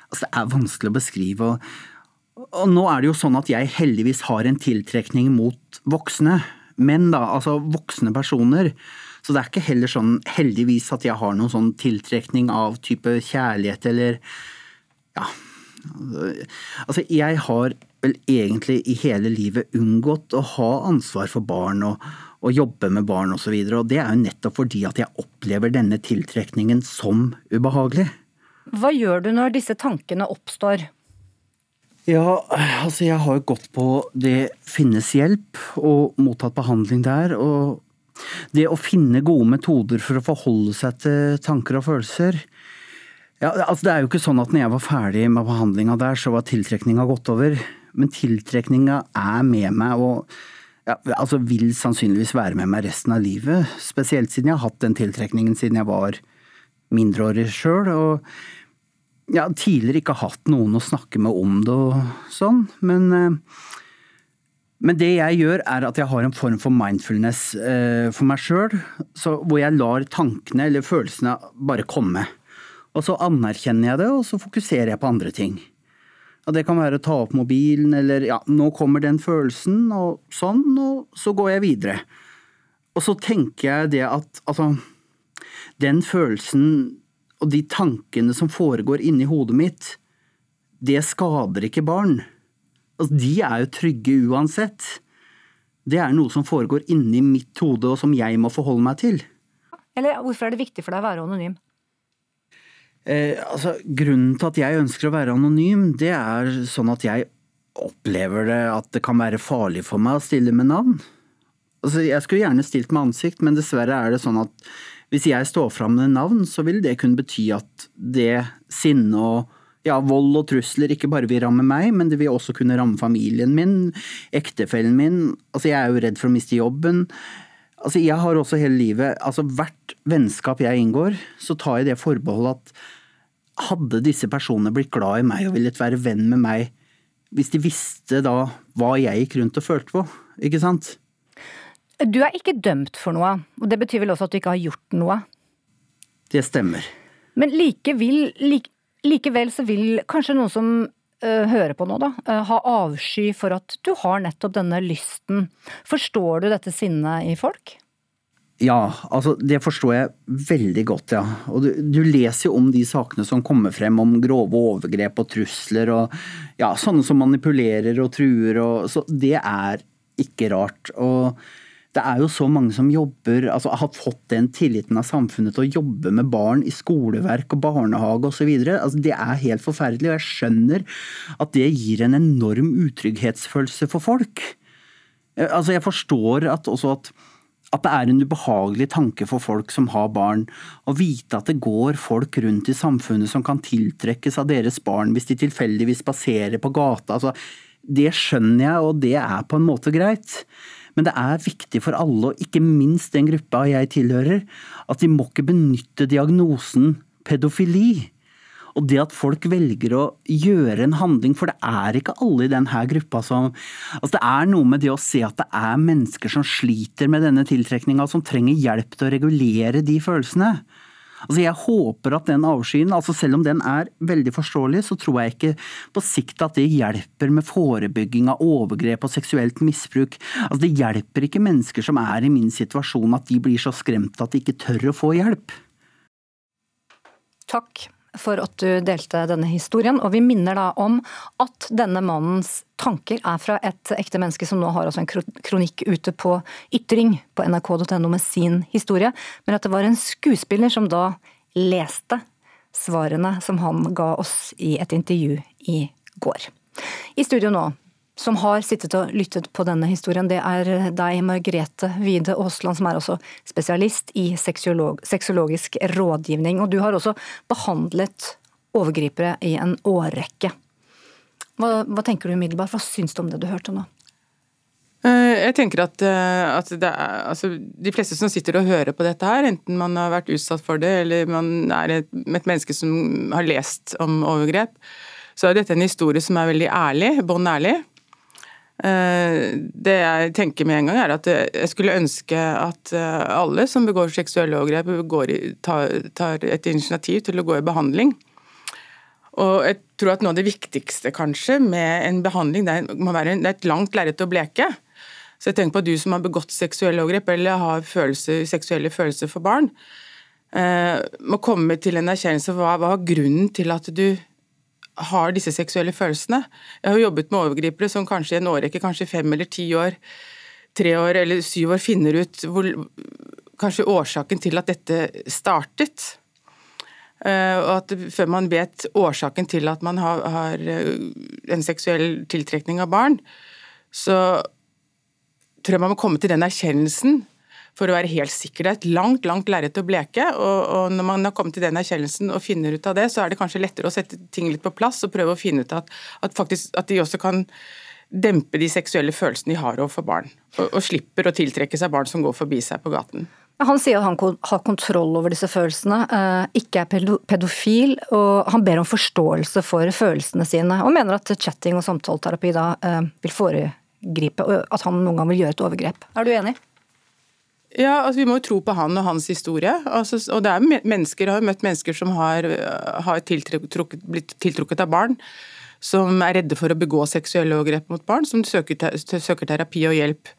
Altså det er vanskelig å beskrive. Og, og nå er det jo sånn at jeg heldigvis har en tiltrekning mot voksne. menn, da, altså voksne personer. Så det er ikke heller sånn heldigvis at jeg har noen sånn tiltrekning av type kjærlighet eller ja, Altså, jeg har vel egentlig i hele livet unngått å ha ansvar for barn og, og jobbe med barn osv. Og, så og det er jo nettopp fordi at jeg opplever denne tiltrekningen som ubehagelig. Hva gjør du når disse tankene oppstår? Ja, altså jeg har jo gått på Det finnes hjelp og mottatt behandling der. Og det å finne gode metoder for å forholde seg til tanker og følelser ja, altså Det er jo ikke sånn at når jeg var ferdig med behandlinga der, så var tiltrekninga gått over. Men tiltrekninga er med meg og ja, altså vil sannsynligvis være med meg resten av livet. Spesielt siden jeg har hatt den tiltrekningen siden jeg var mindreårig sjøl. Og ja, tidligere ikke hatt noen å snakke med om det og sånn. Men, eh, men det jeg gjør, er at jeg har en form for mindfulness eh, for meg sjøl. Hvor jeg lar tankene eller følelsene bare komme. Og så anerkjenner jeg det, og så fokuserer jeg på andre ting. Og det kan være å ta opp mobilen, eller ja, nå kommer den følelsen, og sånn, og så går jeg videre. Og så tenker jeg det at altså, den følelsen og de tankene som foregår inni hodet mitt, det skader ikke barn. Altså, de er jo trygge uansett. Det er noe som foregår inni mitt hode, og som jeg må forholde meg til. Eller hvorfor er det viktig for deg å være anonym? Eh, altså, grunnen til at jeg ønsker å være anonym, det er sånn at jeg opplever det at det kan være farlig for meg å stille med navn. Altså, jeg skulle gjerne stilt med ansikt, men dessverre er det sånn at hvis jeg står fram med navn, så vil det kunne bety at det sinne og ja, vold og trusler ikke bare vil ramme meg, men det vil også kunne ramme familien min, ektefellen min. Altså, jeg er jo redd for å miste jobben. Altså, jeg har også hele livet Altså, hvert vennskap jeg inngår, så tar jeg det forbeholdet at hadde disse personene blitt glad i meg og villet være venn med meg hvis de visste da hva jeg gikk rundt og følte på, ikke sant? Du er ikke dømt for noe, og det betyr vel også at du ikke har gjort noe? Det stemmer. Men likevel, like, likevel så vil kanskje noen som hører på nå, da, uh, ha avsky for at du har nettopp denne lysten. Forstår du dette sinnet i folk? Ja, altså det forstår jeg veldig godt, ja. Og du, du, leser jo om de sakene som kommer frem om grove overgrep og trusler og ja, sånne som manipulerer og truer og Så det er ikke rart. Og det er jo så mange som jobber, altså har fått den tilliten av samfunnet til å jobbe med barn i skoleverk og barnehage osv. Altså, det er helt forferdelig, og jeg skjønner at det gir en enorm utrygghetsfølelse for folk. Eh, altså, jeg forstår at også at at det er en ubehagelig tanke for folk som har barn, å vite at det går folk rundt i samfunnet som kan tiltrekkes av deres barn hvis de tilfeldigvis passerer på gata. Altså, det skjønner jeg, og det er på en måte greit. Men det er viktig for alle, og ikke minst den gruppa jeg tilhører, at de må ikke benytte diagnosen pedofili og det at folk velger å gjøre en handling, for det er ikke alle i denne gruppa som altså Det er noe med det å se at det er mennesker som sliter med denne tiltrekninga, som trenger hjelp til å regulere de følelsene. Altså Jeg håper at den avskyen, altså selv om den er veldig forståelig, så tror jeg ikke på sikt at det hjelper med forebygging av overgrep og seksuelt misbruk. Altså Det hjelper ikke mennesker som er i min situasjon at de blir så skremt at de ikke tør å få hjelp. Takk for at du delte denne historien. Og vi minner da om at denne mannens tanker er fra et ekte menneske som nå har altså en kronikk ute på ytring på nrk.no med sin historie, men at det var en skuespiller som da leste svarene som han ga oss i et intervju i går. I studio nå som har sittet og lyttet på denne historien, det er deg, Margrethe Wide Aasland, som er også spesialist i sexolog, sexologisk rådgivning. Og du har også behandlet overgripere i en årrekke. Hva, hva tenker du umiddelbart? Hva syns du om det du hørte nå? Eh, jeg tenker at, eh, at er, altså, De fleste som sitter og hører på dette her, enten man har vært utsatt for det, eller man er et, et menneske som har lest om overgrep, så er dette en historie som er veldig ærlig, bånn ærlig. Eh, det jeg tenker med en gang, er at jeg skulle ønske at eh, alle som begår seksuelle overgrep, tar, tar et initiativ til å gå i behandling. Og jeg tror at Noe av det viktigste kanskje med en behandling, det må være det er et langt lerret å bleke. Så jeg tenker på at du som har begått seksuelle overgrep eller har følelser, seksuelle følelser for barn, eh, må komme til en erkjennelse av hva, hva er grunnen til at du har disse seksuelle følelsene. Jeg har jobbet med overgripere som kanskje i en årrekke, kanskje fem eller ti år, tre år eller syv år, finner ut hvor, kanskje årsaken til at dette startet. Uh, og at Før man vet årsaken til at man har, har uh, en seksuell tiltrekning av barn, så tror jeg man må komme til den erkjennelsen for å være helt sikker. Det er et langt langt lerret å bleke. Og, og, når man har kommet til den erkjennelsen og finner ut av det, så er det kanskje lettere å sette ting litt på plass og prøve å finne ut at, at, faktisk, at de også kan dempe de seksuelle følelsene de har overfor barn. Og, og slipper å tiltrekke seg barn som går forbi seg på gaten. Han sier at han har kontroll over disse følelsene, eh, ikke er pedofil, og han ber om forståelse for følelsene sine, og mener at chatting og samtaleterapi da eh, vil foregripe, og at han noen gang vil gjøre et overgrep. Er du enig? Ja, altså Vi må jo tro på han og hans historie. Altså, og det er mennesker, Jeg har jo møtt mennesker som har, har tiltrukket, blitt tiltrukket av barn. Som er redde for å begå seksuelle overgrep mot barn, som søker, søker, terapi og hjelp.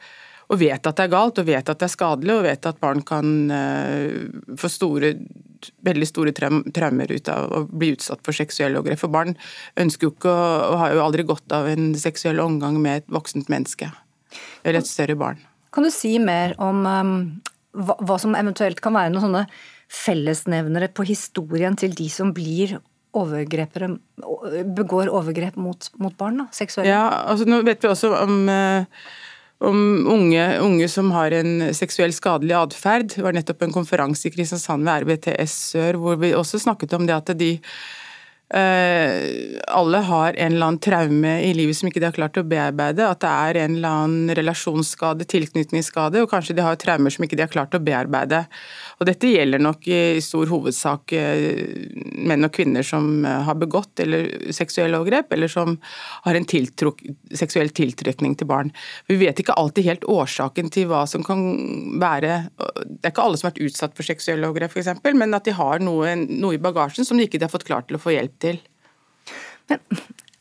Og vet at det er galt, og vet at det er skadelig, og vet at barn kan uh, få store, veldig store traumer ut av å bli utsatt for seksuelle overgrep. For barn ønsker jo ikke og har jo aldri godt av en seksuell omgang med et voksent menneske. Eller et større barn. Kan du si mer om um, hva, hva, som eventuelt kan være noen sånne fellesnevnere på historien til de som blir overgrepere, begår overgrep mot, mot barn? seksuelle? Ja, altså nå vet vi også om, uh, om unge, unge, som har en seksuell skadelig atferd. Det var nettopp en konferanse i Kristiansand ved RBTS Sør hvor vi også snakket om det at de Uh, alle har en eller annen traume i livet som ikke de har klart å bearbeide. At det er en eller annen relasjonsskade, tilknytningsskade, og kanskje de har traumer som ikke de har klart å bearbeide. Og dette gjelder nok i stor hovedsak uh, menn og kvinner som uh, har begått eller seksuelle overgrep, eller som har en tiltruk seksuell tiltrekning til barn. Vi vet ikke alltid helt årsaken til hva som kan være Det er ikke alle som har vært utsatt for seksuelle overgrep, f.eks., men at de har noe, noe i bagasjen som de ikke har fått klart til å få hjelp til. Men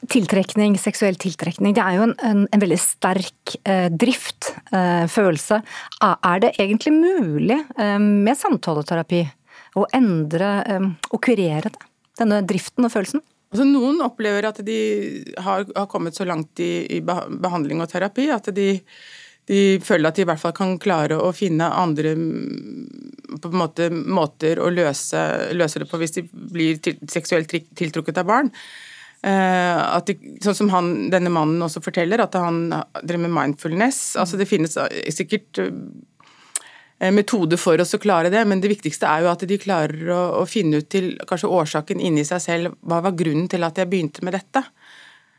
tiltrekning, seksuell tiltrekning, det er jo en, en, en veldig sterk eh, drift, eh, følelse. Er det egentlig mulig eh, med samtaleterapi å endre eh, og kurere det? Denne driften og følelsen? Altså, noen opplever at de har, har kommet så langt i, i, behandling og terapi at de, de, føler at de i hvert fall kan klare å finne andre en måte, måter å løse, løse, det på hvis de blir til, seksuelt tiltrukket av barn. Eh, at de, sånn som han, denne mannen også forteller, at han driver med mindfulness. altså Det finnes sikkert uh, metode for oss å klare det, men det viktigste er jo at de klarer å, å finne ut til kanskje årsaken inni seg selv. Hva var grunnen til at jeg begynte med dette?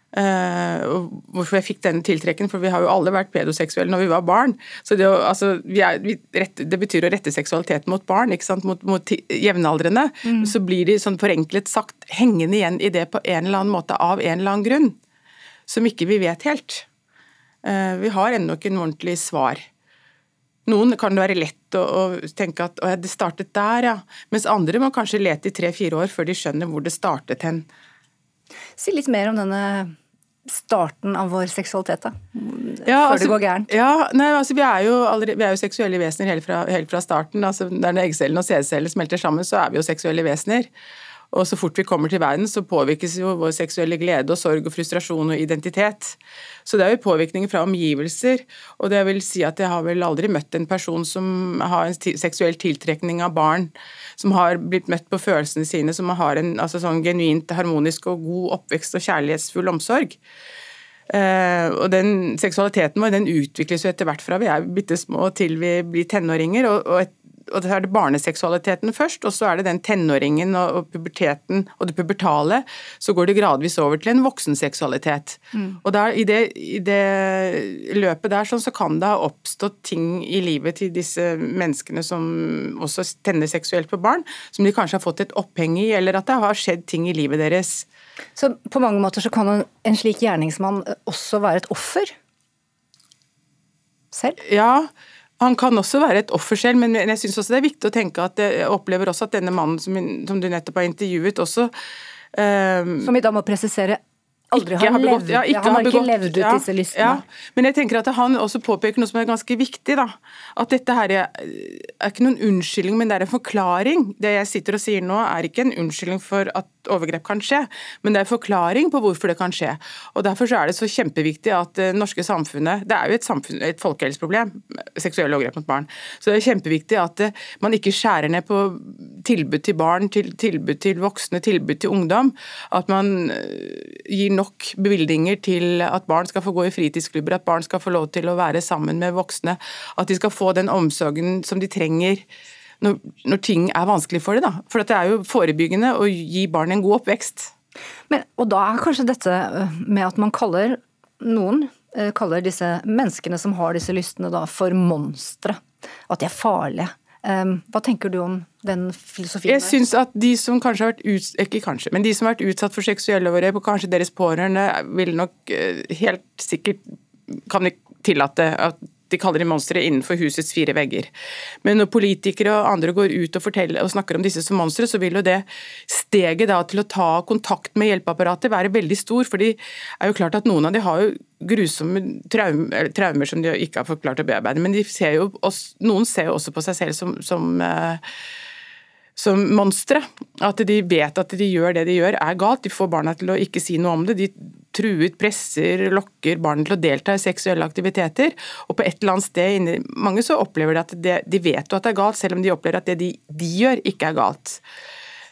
Uh, hvorfor jeg fikk denne tiltrekken, for vi har jo alle vært pedoseksuelle når vi var barn. så Det, altså, er, rett, det betyr å rette seksualiteten mot barn, ikke sant? mot, mot jevnaldrende. Mm. Så blir de sånn forenklet sagt hengende igjen i det på en eller annen måte av en eller annen grunn, som ikke vi vet helt. Uh, vi har ennå ikke en ordentlig svar. Noen kan det være lett å, å tenke at å, det startet der, ja. Mens andre må kanskje lete i tre-fire år før de skjønner hvor det startet hen. Si litt mer om denne starten av vår seksualitet, da. Ja, før altså, det går gærent. Ja, nei, altså, vi, er allerede, vi er jo seksuelle vesener helt fra, helt fra starten. Altså, der når eggcellene og sædcellene smelter sammen, så er vi jo seksuelle vesener. Og så fort vi kommer til verden, så påvirkes jo vår seksuelle glede og sorg og frustrasjon og identitet. Så det er jo påvirkninger fra omgivelser. Og det vil si at jeg har vel aldri møtt en person som har en seksuell tiltrekning av barn, som har blitt møtt på følelsene sine, som har en altså sånn genuint harmonisk og god oppvekst og kjærlighetsfull omsorg. Uh, og den Seksualiteten vår den utvikles jo etter hvert fra vi er bitte små til vi blir tenåringer. og, og et, og så er det barneseksualiteten først, og så er det den tenåringen og, puberteten og det pubertale. Så går det gradvis over til en voksenseksualitet. Mm. Og der, i, det, i, det, løpet der sånn, så kan det ha oppstått ting i livet til disse menneskene som også tenner seksuelt på barn, som de kanskje har fått et oppheng i, eller at det har skjedd ting i livet deres. Så på mange måter så kan en, en slik gjerningsmann også være et offer? Selv? Ja, han kan også være et offer selv, men jeg syns også det er viktig å tenke at jeg opplever også at denne mannen som, som du nettopp har intervjuet, også um, Som vi da må presisere aldri har, har begått, levd, ja, han har ikke levd ut ja, disse lystene. Ja. Men jeg tenker at han også påpeker noe som er ganske viktig. da, At dette her er, er ikke noen unnskyldning, men det er en forklaring. Det jeg sitter og sier nå er ikke en unnskyldning for at overgrep kan skje, men det er en forklaring på hvorfor det kan skje. Og Derfor så er det så kjempeviktig at det norske samfunnet Det er jo et, samfunn, et folkehelseproblem, seksuelle overgrep mot barn. Så det er kjempeviktig at man ikke skjærer ned på tilbud til barn, til, tilbud til voksne, tilbud til ungdom. At man gir nok bevilgninger til at barn skal få gå i fritidsklubber, at barn skal få lov til å være sammen med voksne, at de skal få den omsorgen som de trenger når, når ting er vanskelig for dem. Da. For det er jo forebyggende å gi barn en god oppvekst. Men, og da er kanskje dette øh, med at man kaller noen øh, kaller disse menneskene som har disse lystene da for monstre. At de er farlige. Hva tenker du om den filosofien? Jeg synes at de som kanskje har vært ut, ikke kanskje, men de som har vært utsatt for seksuelle overgrep, og kanskje deres pårørende, vil nok eh, helt sikkert kan vi tillate at de kaller de monstre innenfor husets fire vegger. Men når politikere og andre går ut og, og snakker om disse som monstre, så vil jo det steget da til å ta kontakt med hjelpeapparatet være veldig stor. For det er jo klart at noen av de har jo grusomme traumer, traumer som de ikke har forklart å bearbeide. Men ser jo, noen ser jo også på seg selv som, som uh, som monstre. At de vet at de gjør det de gjør er galt. De får barna til å ikke si noe om det. De truer, presser, lokker barn til å delta i seksuelle aktiviteter. Og på et eller annet sted inni mange så opplever de at det, de vet at det er galt, selv om de opplever at det de, de gjør, ikke er galt.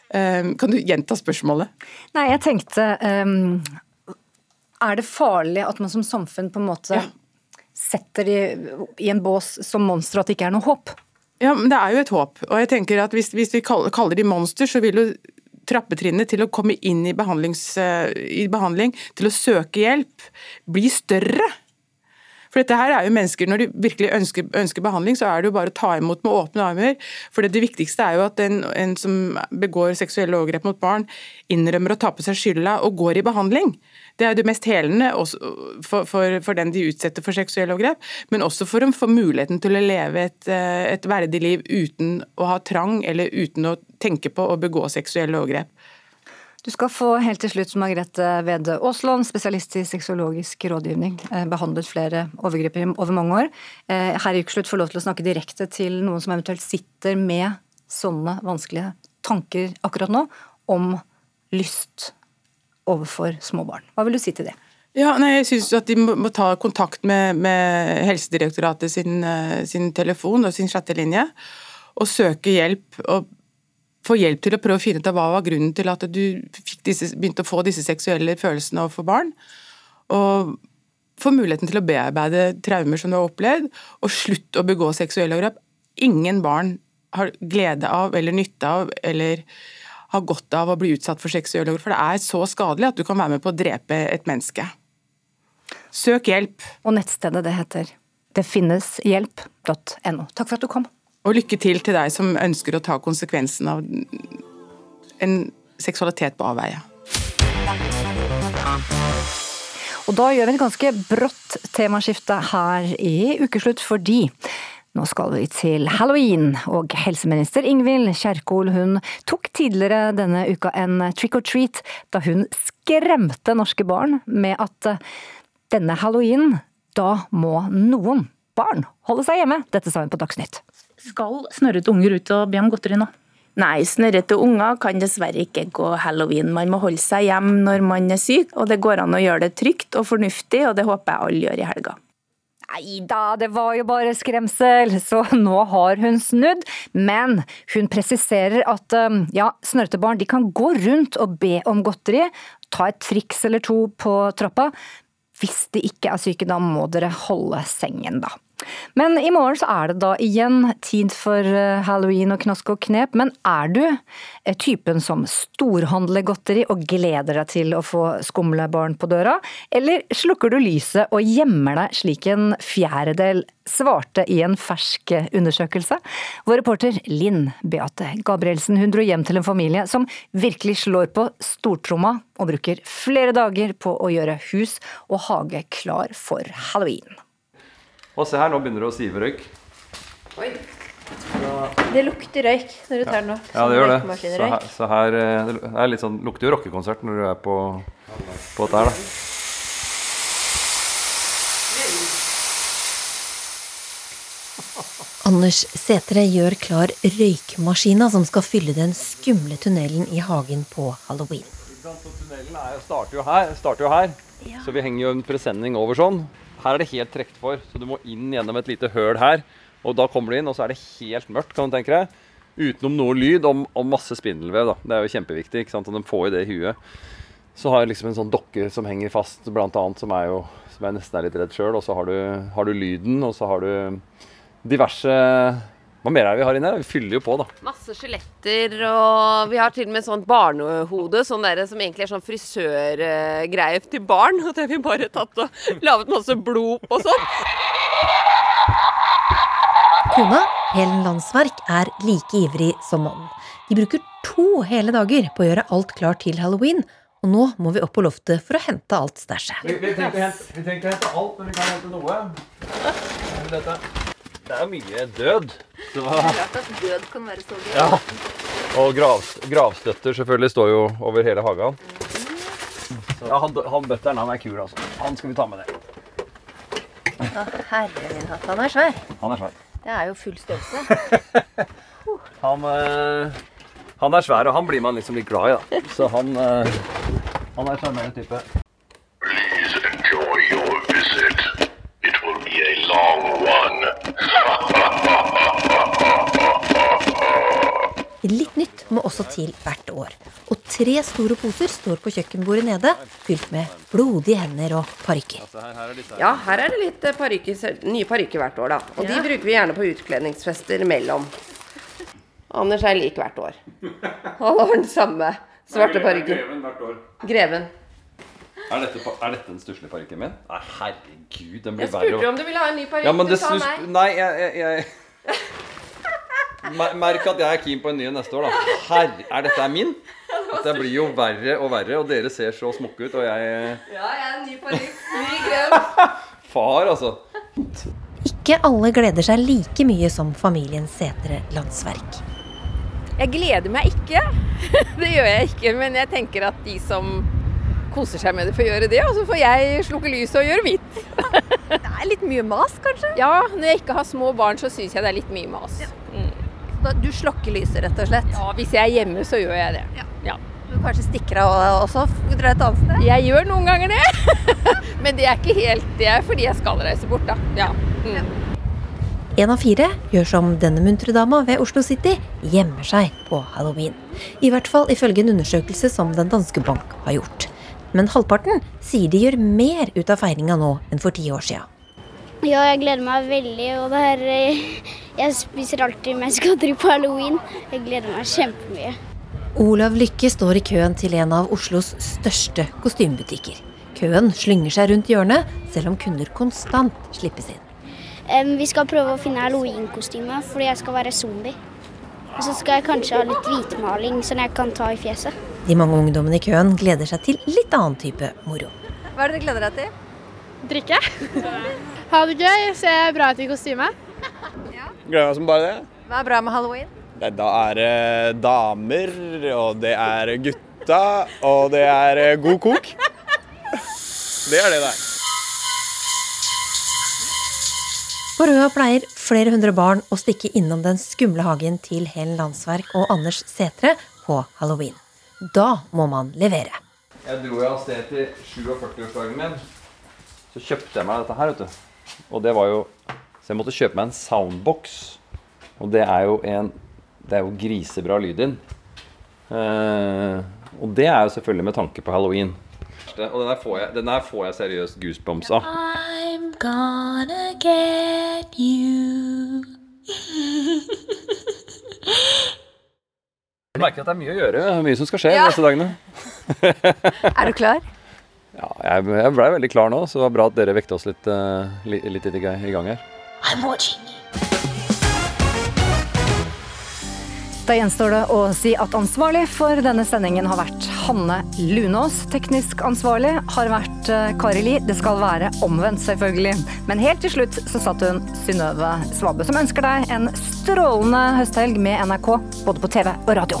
Um, kan du gjenta spørsmålet? Nei, jeg tenkte um, Er det farlig at man som samfunn på en måte ja. setter de i en bås som monstre, at det ikke er noe håp? Ja, men det er jo et håp. Og jeg tenker at hvis, hvis vi kaller, de monster, så vil jo trappetrinnet til å komme inn i, i, behandling, til å søke hjelp, bli større. For dette her er jo mennesker, Når de virkelig ønsker, ønsker, behandling, så er det jo bare å ta imot med åpne armer. For det, viktigste er jo at en, en, som begår seksuelle overgrep mot barn, innrømmer å ta på seg skylda og går i behandling. Det er jo det mest helende for, for, for, den de utsetter for seksuelle overgrep, men også for å få muligheten til å leve et, eh, et verdig liv uten å ha trang eller uten å tenke på å begå seksuelle overgrep. Du skal få helt til slutt Margrethe Wede Aasland, spesialist i sexologisk rådgivning. Eh, behandlet flere overgrep over mange år. Eh, her i Ukeslutt får lov til å snakke direkte til noen som eventuelt sitter med sånne vanskelige tanker akkurat nå, om lyst overfor små barn. Hva vil du si til det? Ja, nei, jeg synes at De må, må ta kontakt med, med Helsedirektoratet sin, eh, sin, telefon og sin chattelinje, og søke hjelp. og få hjelp til å prøve å finne ut av hva var grunnen til at du disse, begynte å få disse seksuelle følelsene overfor barn. Og få muligheten til å bearbeide traumer som du har opplevd, og slutt å begå seksuelle overgrep. Ingen barn har glede av eller nytte av eller har godt av å bli utsatt for seksuelle overgrep, for det er så skadelig at du kan være med på å drepe et menneske. Søk hjelp. Og nettstedet det heter detfinneshjelp.no. Takk for at du kom. Og lykke til til deg som ønsker å ta konsekvensen av en seksualitet på avveie. Og da gjør vi et ganske brått temaskifte her i Ukeslutt, fordi nå skal vi til halloween, og helseminister Ingvild Kjerkol hun tok tidligere denne uka en trick or treat da hun skremte norske barn med at denne halloween, da må noen barn holde seg hjemme. Dette sa hun på Dagsnytt. Skal snørrete unger ut og be om godteri nå? Nei, snørrete unger kan dessverre ikke gå halloween. Man må holde seg hjem når man er syk, og det går an å gjøre det trygt og fornuftig, og det håper jeg alle gjør i helga. Nei da, det var jo bare skremsel, så [laughs] nå har hun snudd. Men hun presiserer at um, ja, snørrete barn de kan gå rundt og be om godteri, ta et triks eller to på trappa. Hvis de ikke er syke, da må dere holde sengen, da. Men i morgen så er det da igjen tid for eh, halloween og knask og knep. Men er du eh, typen som storhandler godteri og gleder deg til å få skumle barn på døra? Eller slukker du lyset og gjemmer deg slik en fjerdedel svarte i en fersk undersøkelse? Vår reporter Linn Beate Gabrielsen hun dro hjem til en familie som virkelig slår på stortromma og bruker flere dager på å gjøre hus og hage klar for halloween. Og se her, nå begynner det å sive røyk. Oi. Det lukter røyk når du tar den opp. Ja, det gjør det. Så her, så her eh, det er litt sånn, lukter jo rockekonsert når du er på, på dette her, da. Anders Setre gjør klar røykmaskina som skal fylle den skumle tunnelen i hagen på halloween. Tunnelen starter jo her, starter jo her. Ja. så vi henger jo en presenning over sånn. Her er det helt trukket for, så du må inn gjennom et lite høl her. Og da kommer du inn, og så er det helt mørkt, kan du tenke deg. Utenom noe lyd og, og masse spindelvev. da. Det er jo kjempeviktig. ikke sant? Og de får jo det i huet. Så har jeg liksom en sånn dokke som henger fast, blant annet, som, er jo, som jeg nesten er litt redd sjøl. Og så har du, har du lyden, og så har du diverse hva mer er det vi har inne? Vi fyller jo på, da. Masse skjeletter, og vi har til og med sånt barnehode, sånn der, som egentlig er sånn frisørgreie til barn. Og det har vi bare tatt og laget masse blod på sånn. Kona, Helen Landsverk, er like ivrig som mannen. De bruker to hele dager på å gjøre alt klart til halloween, og nå må vi opp på loftet for å hente alt stæsjet. Vi, vi, trenger ikke hente alt, men vi kan hente noe. Dette. Det er mye død. Så... Det er rart at død kan være så gøy. Ja. Og grav, gravstøtter selvfølgelig står jo over hele hagen. Ja, han, han bøtteren han er kul, altså. Han skal vi ta med ned. Å, herre min hatt, han er svær. Han er svær. Det er jo full størrelse. [laughs] han, øh, han, er svær, og han blir man liksom litt glad i, da. [laughs] Så han, øh, han er sjarmerende type. Litt nytt må også til hvert år. Og tre store poser står på kjøkkenbordet nede, fylt med blodige hender og parykker. Ja, her er det litt eh, parykker, nye parykker hvert år, da. Og ja. de bruker vi gjerne på utkledningsfester mellom. Anders er lik hvert år. Han har den samme svarte parykken. Greven hvert år. Greven. Er dette, er dette den stusslige parykken min? Nei, herregud, den blir verre. Jeg spurte om du ville ha en ny parykk. Ja, du sa nei. Nei, jeg, jeg, jeg... [laughs] Merk at jeg er keen på en ny neste år, da. Herre, er dette min? Dette blir jo verre og verre, og dere ser så smukke ut, og jeg Ja, jeg er ny parykk. Ny grønn. [laughs] Far, altså. Ikke alle gleder seg like mye som familien Setre Landsverk. Jeg gleder meg ikke. [laughs] det gjør jeg ikke. Men jeg tenker at de som koser seg med det, får gjøre det. Og så får jeg slukke lyset og gjøre mitt. det er litt mye mas, kanskje? Ja, når jeg ikke har små barn, så syns jeg det er litt mye mas. Mm. Du slokker lyset, rett og slett? Ja, hvis jeg er hjemme, så gjør jeg det. Ja. Du kanskje stikker av også? Drar et annet sted? Jeg gjør noen ganger det. [laughs] Men det er ikke helt Det er fordi jeg skal reise bort, da. Ja. Mm. En av fire gjør som denne muntre dama ved Oslo City, gjemmer seg på halloween. I hvert fall ifølge en undersøkelse som Den danske bank har gjort. Men halvparten sier de gjør mer ut av feiringa nå enn for ti år sia. Ja, jeg gleder meg veldig. Og det her Jeg spiser alltid mest godteri på halloween. Jeg gleder meg kjempemye. Olav Lykke står i køen til en av Oslos største kostymebutikker. Køen slynger seg rundt hjørnet, selv om kunder konstant slippes inn. Um, vi skal prøve å finne halloweenkostyme, fordi jeg skal være zombie. Og så skal jeg kanskje ha litt hvitmaling, sånn jeg kan ta i fjeset. De mange ungdommene i køen gleder seg til litt annen type moro. Hva er det du gleder deg til? Drikke. [laughs] ha det gøy, se bra ut i kostyme. Gleder meg som bare det. Hva er bra med halloween? Da er det damer, og det er gutta, og det er eh, god kok. Det er det det er. På Røa pleier flere hundre barn å stikke innom den skumle hagen til Helen Landsverk og Anders Setre på halloween. Da må man levere. Jeg dro av sted til 47-årsdagen min. Så kjøpte jeg meg dette her, vet du. Og det var jo Så jeg måtte kjøpe meg en soundbox. Og det er jo en Det er jo grisebra lyd inn. Eh, og det er jo selvfølgelig med tanke på halloween. Og den her får jeg, den her får jeg seriøst goosebumps av. I'm gonna get you. Jeg merker at det er mye å gjøre. Mye som skal skje Ja. disse dagene. [laughs] Er du klar? Ja, jeg, jeg blei veldig klar nå, så det var bra at dere vekte oss litt, uh, li- litt i i gang her. I'm watching. Da gjenstår det å si at ansvarlig for denne sendingen har vært Hanne Lunås. Teknisk ansvarlig har vært eh, Kari Li. Det skal være omvendt, selvfølgelig. Men helt til slutt så satt hun Synnøve Svabø, som ønsker deg en strålende høsthelg med NRK, både på TV og radio.